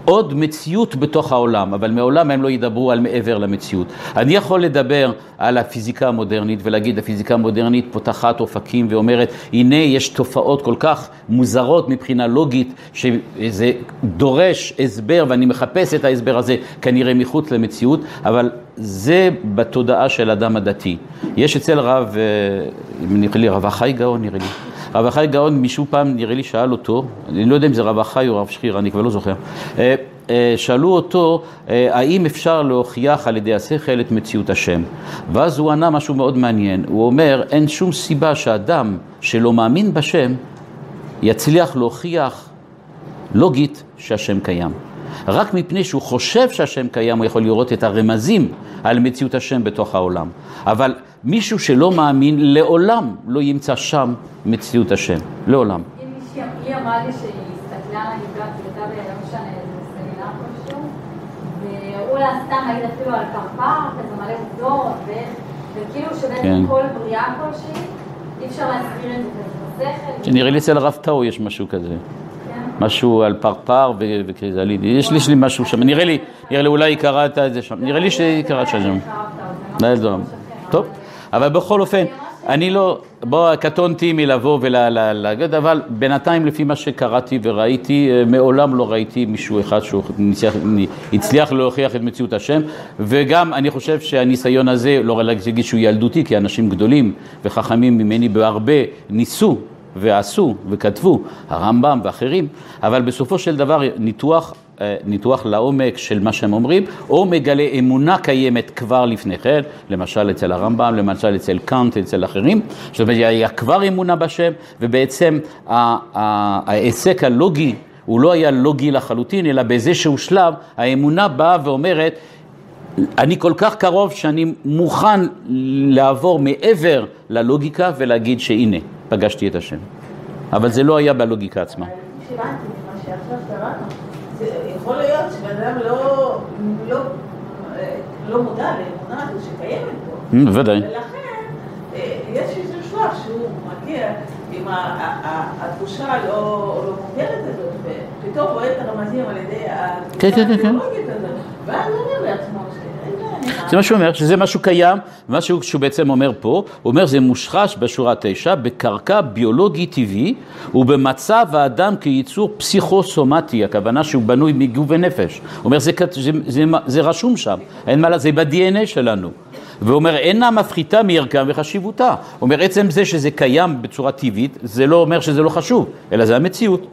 עוד מציאות בתוך העולם, אבל מעולם הם לא ידברו על מעבר למציאות. אני יכול לדבר על הפיזיקה המודרנית ולהגיד, הפיזיקה המודרנית פותחת אופקים ואומרת, הנה יש תופעות כל כך מוזרות מבחינה לוגית, שזה דורש הסבר ואני מחפש את ההסבר הזה כנראה מחוץ למציאות, אבל זה בתודעה של אדם הדתי. יש אצל רב, אה, נראה לי רב החי גאון, נראה לי. רב החי גאון, מישהו פעם, נראה לי, שאל אותו, אני לא יודע אם זה רב החי או רב שחיר, אני כבר לא זוכר, אה, אה, שאלו אותו, אה, האם אפשר להוכיח על ידי השכל את מציאות השם? ואז הוא ענה משהו מאוד מעניין, הוא אומר, אין שום סיבה שאדם שלא מאמין בשם, יצליח להוכיח לוגית שהשם קיים. רק מפני שהוא חושב שהשם קיים, הוא יכול לראות את הרמזים על מציאות השם בתוך העולם. אבל מישהו שלא מאמין, לעולם לא ימצא שם מציאות השם. לעולם. היא אמרה לי שהיא הסתכלה על והייתה ב... לא משנה, איזה סמינר כלשהו, והראו לה סתם, נגיד אפילו על פרפר, כזה מלא עובדות, וכאילו שבעצם כן. כל בריאה כלשהי, אי אפשר להסביר את זה כזה בשכל. נראה לי אצל הרב טאו יש משהו כזה. משהו על פרפר וקריזליד. יש לי, יש לי משהו שם. נראה לי, נראה לי אולי קראת את זה שם. נראה לי שהיא קראת שם. לא, לא. טוב, אבל בכל אופן, אני לא, בוא, קטונתי מלבוא ולהגיד, אבל בינתיים לפי מה שקראתי וראיתי, אה, מעולם לא ראיתי מישהו אחד שהצליח להוכיח את מציאות השם, וגם אני חושב שהניסיון הזה, לא רק להגיד שהוא ילדותי, כי אנשים גדולים וחכמים ממני בהרבה ניסו ועשו וכתבו, הרמב"ם ואחרים, אבל בסופו של דבר ניתוח, אה, ניתוח לעומק של מה שהם אומרים, או מגלה אמונה קיימת כבר לפני כן, למשל אצל הרמב"ם, למשל אצל קאנט, אצל אחרים, זאת אומרת, היה כבר אמונה בשם, ובעצם ההיסק הלוגי הוא לא היה לוגי לחלוטין, אלא באיזשהו שלב האמונה באה ואומרת, אני כל כך קרוב שאני מוכן לעבור מעבר ללוגיקה ולהגיד שהנה, פגשתי את השם. אבל זה לא היה בלוגיקה עצמה. שהבנתי ממה שעכשיו קראנו, זה יכול להיות שבן אדם לא, לא, אה, לא מודע לאמונה הזו שקיימת. Mm, בוודאי. ולכן אה, יש איזה שלב שהוא מגיע עם התחושה הלא לא מוכרת הזאת, ופתאום רואה את הרמזים על ידי כן, כן, כן, כן. הזאת, ואז הוא אומר לעצמו, "רגע, זה מה שהוא אומר, שזה משהו קיים, מה שהוא בעצם אומר פה, הוא אומר זה מושחש בשורה תשע, בקרקע ביולוגי טבעי ובמצב האדם כיצור פסיכוסומטי, הכוונה שהוא בנוי מגוף ונפש. הוא אומר זה, זה, זה, זה רשום שם, אין מה זה ב-DNA שלנו. והוא אומר אינה מפחיתה מערכם וחשיבותה. הוא אומר עצם זה שזה קיים בצורה טבעית, זה לא אומר שזה לא חשוב, אלא זה המציאות.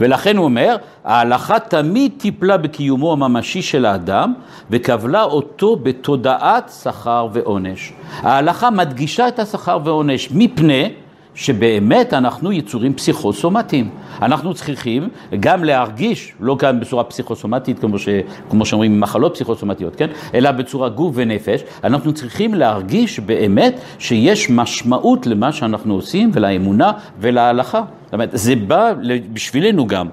ולכן הוא אומר, ההלכה תמיד טיפלה בקיומו הממשי של האדם וקבלה אותו בתודעת שכר ועונש. ההלכה מדגישה את השכר ועונש מפני שבאמת אנחנו יצורים פסיכוסומטיים. אנחנו צריכים גם להרגיש, לא כאן בצורה פסיכוסומטית כמו, ש, כמו שאומרים מחלות פסיכוסומטיות, כן? אלא בצורה גוף ונפש, אנחנו צריכים להרגיש באמת שיש משמעות למה שאנחנו עושים ולאמונה ולהלכה. זאת אומרת, זה בא בשבילנו גם.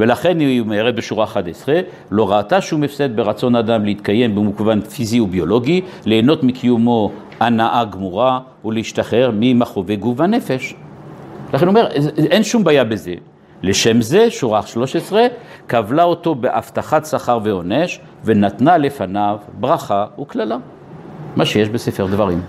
ולכן היא אומרת בשורה 11, לא ראתה שום הפסד ברצון אדם להתקיים במוכוון פיזי וביולוגי, ליהנות מקיומו הנאה גמורה ולהשתחרר ממכאובי גוף הנפש. לכן הוא אומר, אין שום בעיה בזה, לשם זה, שורה 13, קבלה אותו בהבטחת שכר ועונש, ונתנה לפניו ברכה וקללה. מה שיש בספר דברים.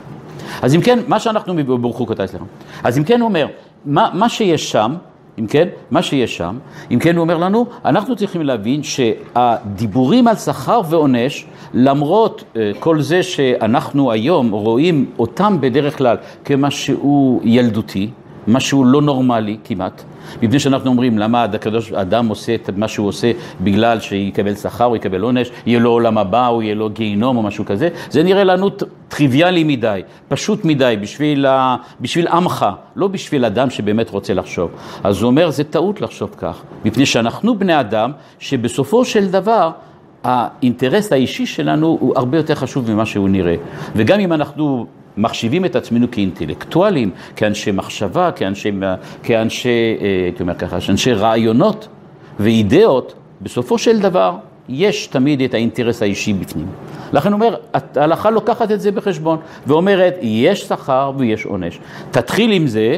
אז אם כן, מה שאנחנו, ברוך הוא כותב, סליחה. אז אם כן הוא אומר, מה, מה שיש שם, אם כן, מה שיש שם, אם כן הוא אומר לנו, אנחנו צריכים להבין שהדיבורים על שכר ועונש, למרות אה, כל זה שאנחנו היום רואים אותם בדרך כלל כמשהו ילדותי, משהו לא נורמלי כמעט, מפני שאנחנו אומרים למה הקדוש אדם עושה את מה שהוא עושה בגלל שיקבל שכר או יקבל עונש, יהיה לו עולם הבא או יהיה לו גיהינום או משהו כזה, זה נראה לנו טריוויאלי מדי, פשוט מדי בשביל, ה... בשביל עמך, לא בשביל אדם שבאמת רוצה לחשוב. אז הוא אומר, זה טעות לחשוב כך, מפני שאנחנו בני אדם שבסופו של דבר האינטרס האישי שלנו הוא הרבה יותר חשוב ממה שהוא נראה. וגם אם אנחנו מחשיבים את עצמנו כאינטלקטואלים, כאנשי מחשבה, כאנשי, כאנשי, אה, הייתי אומר ככה, כאנשי רעיונות ואידאות, בסופו של דבר יש תמיד את האינטרס האישי בפנים. לכן אומר, ההלכה לוקחת את זה בחשבון, ואומרת, יש שכר ויש עונש. תתחיל עם זה,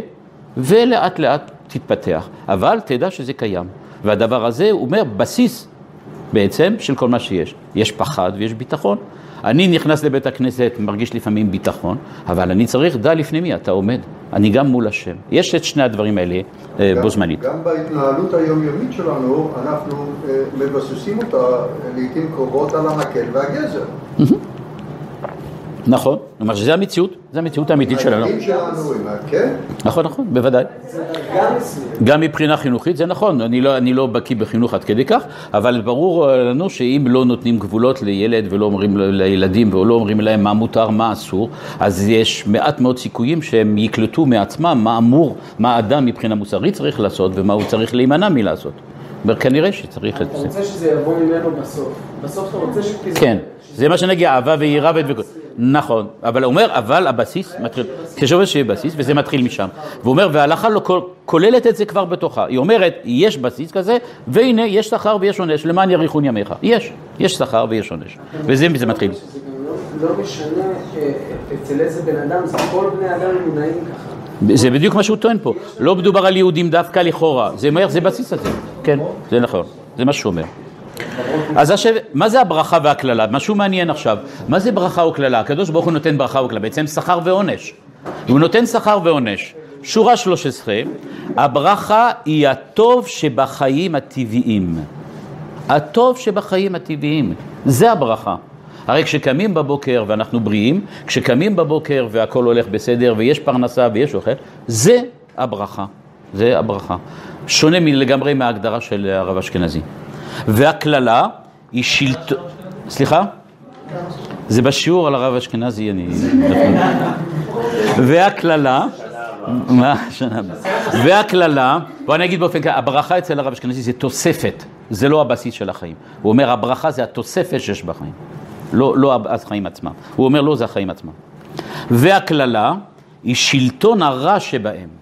ולאט לאט תתפתח. אבל תדע שזה קיים. והדבר הזה, אומר, בסיס בעצם של כל מה שיש. יש פחד ויש ביטחון. אני נכנס לבית הכנסת, מרגיש לפעמים ביטחון, אבל אני צריך, דע לפני מי אתה עומד. אני גם מול השם. יש את שני הדברים האלה אה, גם, בו זמנית. גם בהתנהלות היומיומית שלנו, אנחנו אה, מבססים אותה לעיתים קרובות על המקל והגזר. נכון, כלומר שזה המציאות, זה המציאות האמיתית שלנו. הילדים שלנו עם המקל, נכון, נכון, בוודאי. גם מבחינה חינוכית זה נכון, אני לא, אני לא בקיא בחינוך עד כדי כך, אבל ברור לנו שאם לא נותנים גבולות לילד ולא אומרים לילדים ולא אומרים להם מה מותר, מה אסור, אז יש מעט מאוד סיכויים שהם יקלטו מעצמם מה אמור, מה האדם מבחינה מוסרית צריך לעשות ומה הוא צריך להימנע מלעשות. כנראה שצריך את אתה זה. רוצה שזה יבוא ממנו בסוף. בסוף אתה רוצה ש... כן, זה מה שנגיע, אהבה ויראה ואת... נכון, אבל הוא אומר, אבל הבסיס מתחיל, חשוב שיהיה בסיס, וזה מתחיל משם. והוא אומר, וההלכה לא כול- כוללת את זה כבר בתוכה. היא אומרת, יש בסיס כזה, והנה, יש שכר ויש עונש, למען יאריכון ימיך. יש, יש שכר ויש עונש. וזה זה מתחיל. שזה גם לא- לא משנה אצל איזה בן אדם, זה כל בני אדם מונעים ככה. זה בדיוק מה שהוא טוען פה. לא מדובר על יהודים דווקא לכאורה. זה אומר, זה בסיס הזה. כן, זה נכון. זה מה שהוא אומר. אז עכשיו, מה זה הברכה והקללה? משהו מעניין עכשיו. מה זה ברכה וקללה? הקדוש ברוך הוא נותן ברכה וקללה, בעצם שכר ועונש. הוא נותן שכר ועונש. שורה 13, הברכה היא הטוב שבחיים הטבעיים. הטוב שבחיים הטבעיים, זה הברכה. הרי כשקמים בבוקר ואנחנו בריאים, כשקמים בבוקר והכל הולך בסדר ויש פרנסה ויש אוכל, זה הברכה. זה הברכה. שונה לגמרי מההגדרה של הרב אשכנזי. והקללה היא שלטון... סליחה? זה בשיעור על הרב אשכנזי, אני... והקללה... מה? שנה הבאה. והקללה, בוא אני אגיד באופן כזה, הברכה אצל הרב אשכנזי זה תוספת, זה לא הבסיס של החיים. הוא אומר, הברכה זה התוספת שיש בחיים, לא, לא החיים עצמם. הוא אומר, לא, זה החיים עצמם. והקללה היא שלטון הרע שבהם.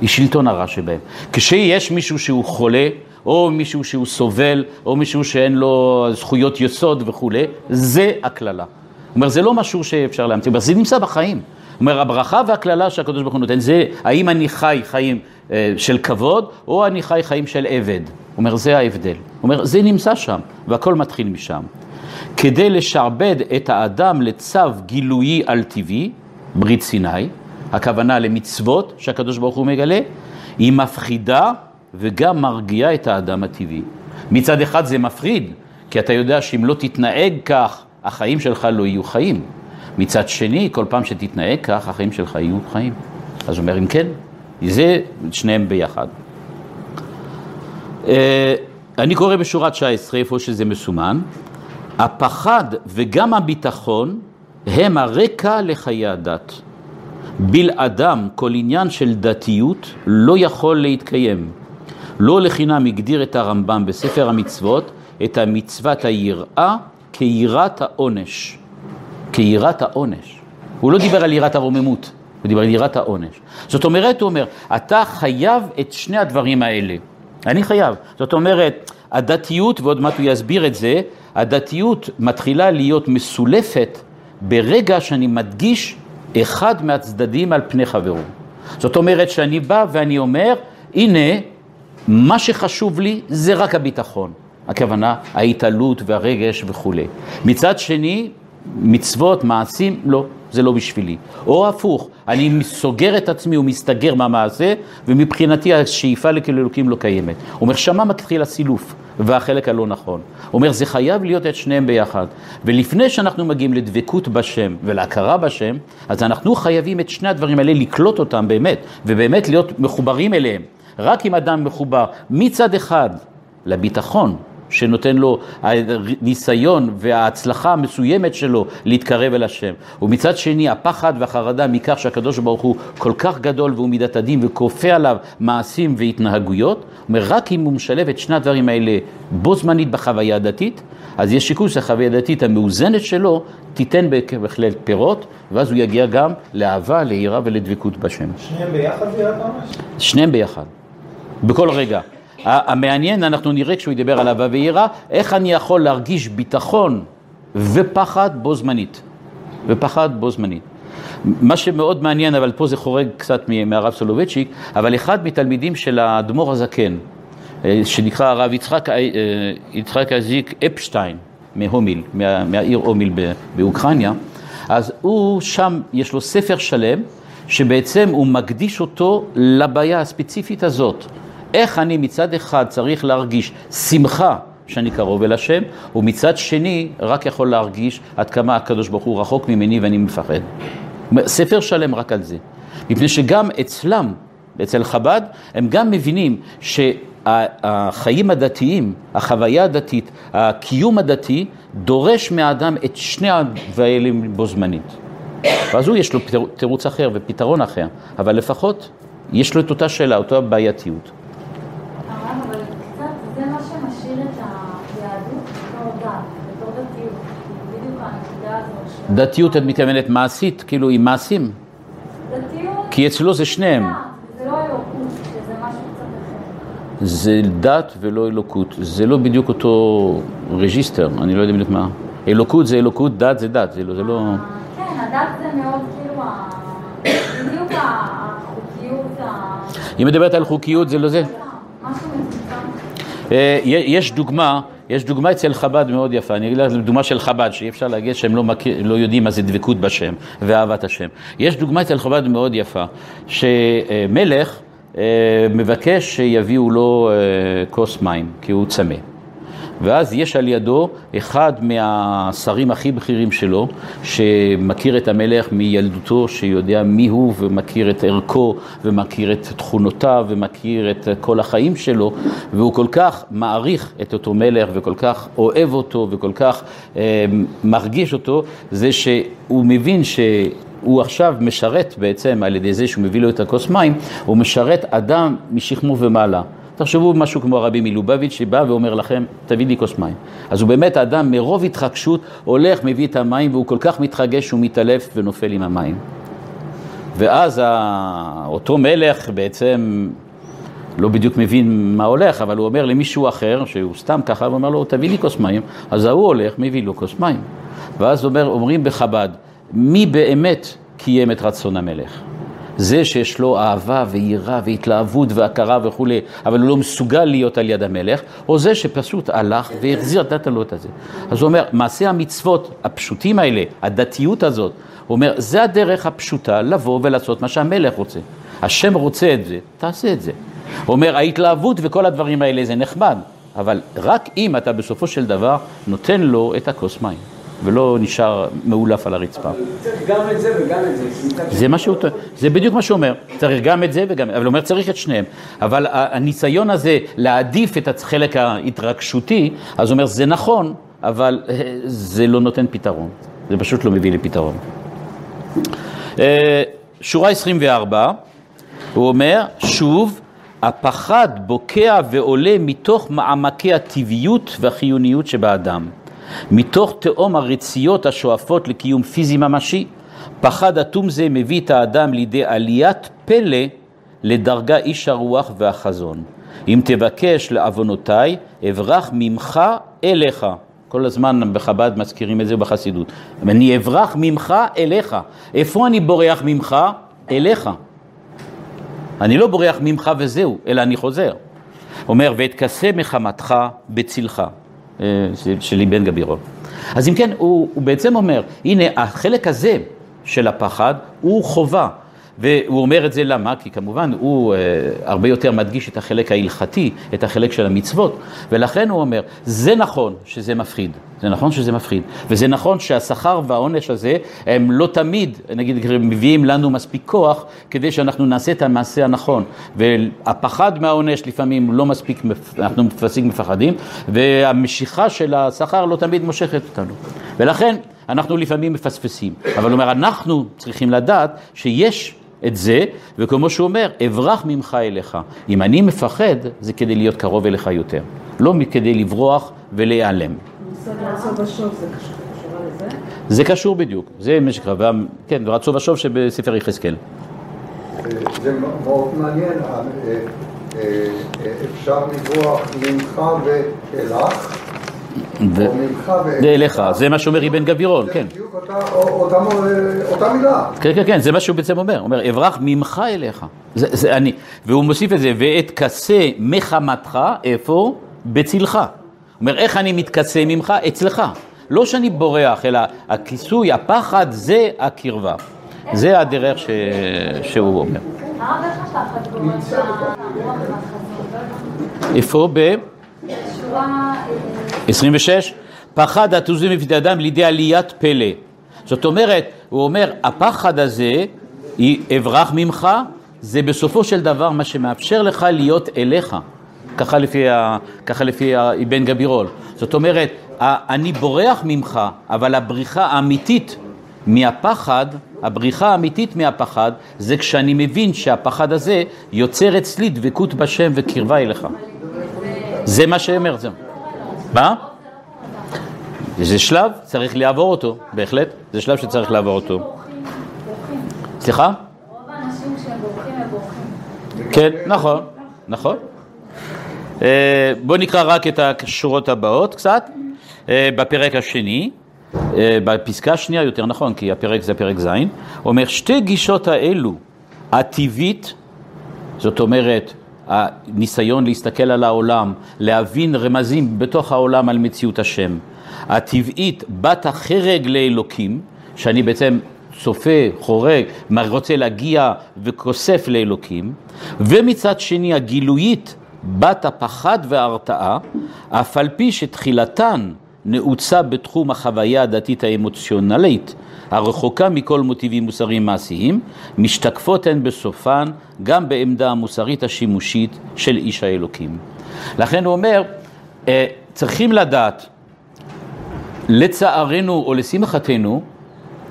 היא שלטון הרע שבהם. כשיש מישהו שהוא חולה, או מישהו שהוא סובל, או מישהו שאין לו זכויות יסוד וכולי, זה הקללה. הוא אומר, זה לא משהו שאפשר להמציא, זה נמצא בחיים. הוא אומר, הברכה והקללה שהקדוש ברוך הוא נותן, זה האם אני חי חיים אה, של כבוד, או אני חי חיים של עבד. הוא אומר, זה ההבדל. הוא אומר, זה נמצא שם, והכל מתחיל משם. כדי לשעבד את האדם לצו גילויי על טבעי, ברית סיני, הכוונה למצוות שהקדוש ברוך הוא מגלה, היא מפחידה וגם מרגיעה את האדם הטבעי. מצד אחד זה מפחיד, כי אתה יודע שאם לא תתנהג כך, החיים שלך לא יהיו חיים. מצד שני, כל פעם שתתנהג כך, החיים שלך יהיו חיים. אז הוא אומר, אם כן, זה שניהם ביחד. אה, אני קורא בשורה 19, איפה שזה מסומן, הפחד וגם הביטחון הם הרקע לחיי הדת. בלעדם כל עניין של דתיות לא יכול להתקיים. לא לחינם הגדיר את הרמב"ם בספר המצוות את המצוות היראה כיראת העונש. כיראת העונש. הוא לא דיבר על יראת הרוממות, הוא דיבר על יראת העונש. זאת אומרת, הוא אומר, אתה חייב את שני הדברים האלה. אני חייב. זאת אומרת, הדתיות, ועוד מעט הוא יסביר את זה, הדתיות מתחילה להיות מסולפת ברגע שאני מדגיש אחד מהצדדים על פני חברו. זאת אומרת שאני בא ואני אומר, הנה, מה שחשוב לי זה רק הביטחון. הכוונה, ההתעלות והרגש וכולי. מצד שני, מצוות, מעשים, לא, זה לא בשבילי. או הפוך, אני סוגר את עצמי ומסתגר מהמעשה, ומבחינתי השאיפה לכאילו אלוקים לא קיימת. הוא אומר, שמה מתחיל הסילוף, והחלק הלא נכון. הוא אומר, זה חייב להיות את שניהם ביחד. ולפני שאנחנו מגיעים לדבקות בשם ולהכרה בשם, אז אנחנו חייבים את שני הדברים האלה לקלוט אותם באמת, ובאמת להיות מחוברים אליהם. רק אם אדם מחובר מצד אחד לביטחון, שנותן לו הניסיון וההצלחה המסוימת שלו להתקרב אל השם. ומצד שני, הפחד והחרדה מכך שהקדוש ברוך הוא כל כך גדול והוא מידת הדין וכופה עליו מעשים והתנהגויות, אומר, רק אם הוא משלב את שני הדברים האלה בו זמנית בחוויה הדתית, אז יש שיקול שהחוויה הדתית המאוזנת שלו תיתן בהחלט פירות, ואז הוא יגיע גם לאהבה, ליראה ולדבקות בשם. שניהם ביחד זה יהיה ממש? שניהם ביחד, בכל רגע. המעניין, אנחנו נראה כשהוא ידבר על אהבה ויראה, איך אני יכול להרגיש ביטחון ופחד בו זמנית. ופחד בו זמנית. מה שמאוד מעניין, אבל פה זה חורג קצת מהרב סולובייצ'יק, אבל אחד מתלמידים של האדמו"ר הזקן, אה, שנקרא הרב יצחק, אה, יצחק אזיק אפשטיין מהומיל, מה, מהעיר הומיל באוקראינה, אז הוא שם, יש לו ספר שלם, שבעצם הוא מקדיש אותו לבעיה הספציפית הזאת. איך אני מצד אחד צריך להרגיש שמחה שאני קרוב אל השם, ומצד שני רק יכול להרגיש עד כמה הקדוש ברוך הוא רחוק ממני ואני מפחד. ספר שלם רק על זה. מפני שגם אצלם, אצל חב"ד, הם גם מבינים שהחיים הדתיים, החוויה הדתית, הקיום הדתי, דורש מהאדם את שני הדברים בו זמנית. ואז הוא יש לו תירוץ אחר ופתרון אחר, אבל לפחות יש לו את אותה שאלה, אותה בעייתיות. דתיות את מתכוונת מעשית, כאילו עם מעשים? דתיות... כי אצלו זה שניהם. זה לא אלוקות, שזה משהו קצת אחר. זה דת ולא אלוקות, זה לא בדיוק אותו register, אני לא יודע בדיוק מה. אלוקות זה אלוקות, דת זה דת, זה לא... זה לא... כן, הדת זה מאוד כאילו, בדיוק החוקיות, היא מדברת על חוקיות, זה לא זה? משהו מצומצם. אה, יש דוגמה יש דוגמה אצל חב"ד מאוד יפה, אני אגיד לך דוגמה של חב"ד, שאי אפשר להגיד שהם לא, מכיר, לא יודעים מה זה דבקות בשם ואהבת השם. יש דוגמה אצל חב"ד מאוד יפה, שמלך אה, מבקש שיביאו לו אה, כוס מים, כי הוא צמא. ואז יש על ידו אחד מהשרים הכי בכירים שלו, שמכיר את המלך מילדותו, שיודע מי הוא ומכיר את ערכו ומכיר את תכונותיו ומכיר את כל החיים שלו, והוא כל כך מעריך את אותו מלך וכל כך אוהב אותו וכל כך אה, מרגיש אותו, זה שהוא מבין ש... הוא עכשיו משרת בעצם על ידי זה שהוא מביא לו את הכוס מים, הוא משרת אדם משכמו ומעלה. תחשבו משהו כמו הרבי מלובביץ' שבא ואומר לכם, תביא לי כוס מים. אז הוא באמת אדם מרוב התחגשות הולך, מביא את המים והוא כל כך מתחגש שהוא מתעלף ונופל עם המים. ואז אותו מלך בעצם לא בדיוק מבין מה הולך, אבל הוא אומר למישהו אחר, שהוא סתם ככה, הוא אומר לו, תביא לי כוס מים, אז ההוא הולך, מביא לו כוס מים. ואז אומר, אומרים בחב"ד, מי באמת קיים את רצון המלך? זה שיש לו אהבה ויראה והתלהבות והכרה וכולי, אבל הוא לא מסוגל להיות על יד המלך, או זה שפשוט הלך והחזיר את לו את הזה. אז הוא אומר, מעשי המצוות הפשוטים האלה, הדתיות הזאת, הוא אומר, זה הדרך הפשוטה לבוא ולעשות מה שהמלך רוצה. השם רוצה את זה, תעשה את זה. הוא אומר, ההתלהבות וכל הדברים האלה זה נחמד, אבל רק אם אתה בסופו של דבר נותן לו את הכוס מים. ולא נשאר מאולף על הרצפה. צריך גם את זה וגם את זה. זה מה שהוא, זה בדיוק מה שהוא אומר, צריך גם את זה וגם, אבל הוא אומר צריך את שניהם. אבל הניסיון הזה להעדיף את החלק ההתרגשותי, אז הוא אומר זה נכון, אבל אה, זה לא נותן פתרון, זה פשוט לא מביא לפתרון. אה, שורה 24, הוא אומר, שוב, הפחד בוקע ועולה מתוך מעמקי הטבעיות והחיוניות שבאדם. מתוך תהום הרציות השואפות לקיום פיזי ממשי, פחד אטום זה מביא את האדם לידי עליית פלא לדרגה איש הרוח והחזון. אם תבקש לעוונותיי, אברח ממך אליך. כל הזמן בחב"ד מזכירים את זה בחסידות. אני אברח ממך אליך. איפה אני בורח ממך? אליך. אני לא בורח ממך וזהו, אלא אני חוזר. אומר, ואתכסה מחמתך בצלך, אה, של- של אבן גבירול. אז אם כן, הוא, הוא בעצם אומר, הנה, החלק הזה של הפחד הוא חובה. והוא אומר את זה למה? כי כמובן הוא אה, הרבה יותר מדגיש את החלק ההלכתי, את החלק של המצוות, ולכן הוא אומר, זה נכון שזה מפחיד, זה נכון שזה מפחיד, וזה נכון שהשכר והעונש הזה הם לא תמיד, נגיד, מביאים לנו מספיק כוח כדי שאנחנו נעשה את המעשה הנכון, והפחד מהעונש לפעמים לא מספיק, אנחנו מספיק מפחדים, והמשיכה של השכר לא תמיד מושכת אותנו, ולכן אנחנו לפעמים מפספסים, אבל הוא אומר, אנחנו צריכים לדעת שיש את זה, וכמו שהוא אומר, אברח ממך אליך. אם אני מפחד, זה כדי להיות קרוב אליך יותר, לא כדי לברוח ולהיעלם. זה קשור בדיוק, זה משק רבה, כן, רצו ושוב שבספר יחזקאל. זה מאוד מעניין, אה, אה, אה, אפשר לברוח ממך ואלך, ו- או ממך ואליך. ואליך, זה מה שאומר אבן גבירול, כן. זה בדיוק אותה- מילה. כן, כן, כן, זה מה שהוא בעצם אומר, הוא אומר, אברח ממך אליך. זה, זה אני. והוא מוסיף את זה, ואת כסה מחמתך, איפה? בצלך. אומר, איך אני מתכסה ממך? אצלך. לא שאני בורח, אלא הכיסוי, הפחד, זה הקרבה. זה הדרך ש... שהוא אומר. איפה? ב... שורה... אה, 26, פחד התוזים מפני אדם לידי עליית פלא. זאת אומרת, הוא אומר, הפחד הזה, אברח ממך, זה בסופו של דבר מה שמאפשר לך להיות אליך. ככה לפי, ה, ככה לפי אבן גבירול. זאת אומרת, ה- אני בורח ממך, אבל הבריחה האמיתית מהפחד, הבריחה האמיתית מהפחד, זה כשאני מבין שהפחד הזה יוצר אצלי דבקות בשם וקרבה אליך. זה מה שאומר זה. מה? זה שלב, צריך לעבור אותו, בהחלט, זה שלב שצריך לעבור אותו. סליחה? רוב האנשים שהם בורחים הם בורחים. כן, נכון, נכון. אה, בואו נקרא רק את השורות הבאות קצת, אה, בפרק השני, אה, בפסקה השנייה יותר נכון, כי הפרק זה פרק ז', אומר שתי גישות האלו, הטבעית, זאת אומרת, הניסיון להסתכל על העולם, להבין רמזים בתוך העולם על מציאות השם, הטבעית, בת החרג לאלוקים, שאני בעצם צופה, חורג, רוצה להגיע וכוסף לאלוקים, ומצד שני הגילויית, בת הפחד וההרתעה, אף על פי שתחילתן נעוצה בתחום החוויה הדתית האמוציונלית, הרחוקה מכל מוטיבים מוסריים מעשיים, משתקפות הן בסופן גם בעמדה המוסרית השימושית של איש האלוקים. לכן הוא אומר, אה, צריכים לדעת, לצערנו או לשמחתנו,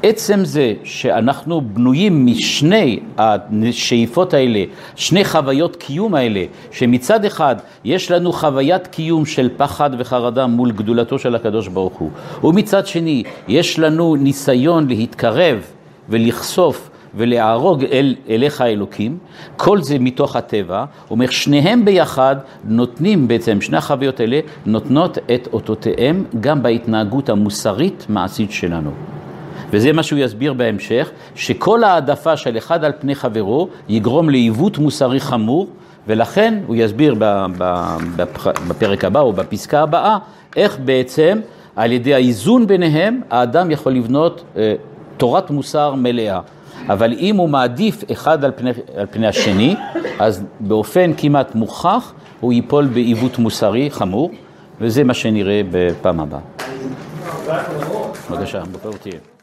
עצם זה שאנחנו בנויים משני השאיפות האלה, שני חוויות קיום האלה, שמצד אחד יש לנו חוויית קיום של פחד וחרדה מול גדולתו של הקדוש ברוך הוא, ומצד שני יש לנו ניסיון להתקרב ולחשוף ולהרוג אל, אליך האלוקים, כל זה מתוך הטבע, אומר שניהם ביחד נותנים בעצם, שני החוויות האלה נותנות את אותותיהם גם בהתנהגות המוסרית מעשית שלנו. וזה מה שהוא יסביר בהמשך, שכל העדפה של אחד על פני חברו יגרום לעיוות מוסרי חמור, ולכן הוא יסביר בפרק הבא או בפסקה הבאה, איך בעצם על ידי האיזון ביניהם האדם יכול לבנות אה, תורת מוסר מלאה. אבל אם הוא מעדיף אחד על פני, על פני השני, אז באופן כמעט מוכח הוא ייפול בעיוות מוסרי חמור, וזה מה שנראה בפעם הבאה. בבקשה, טוב תהיה.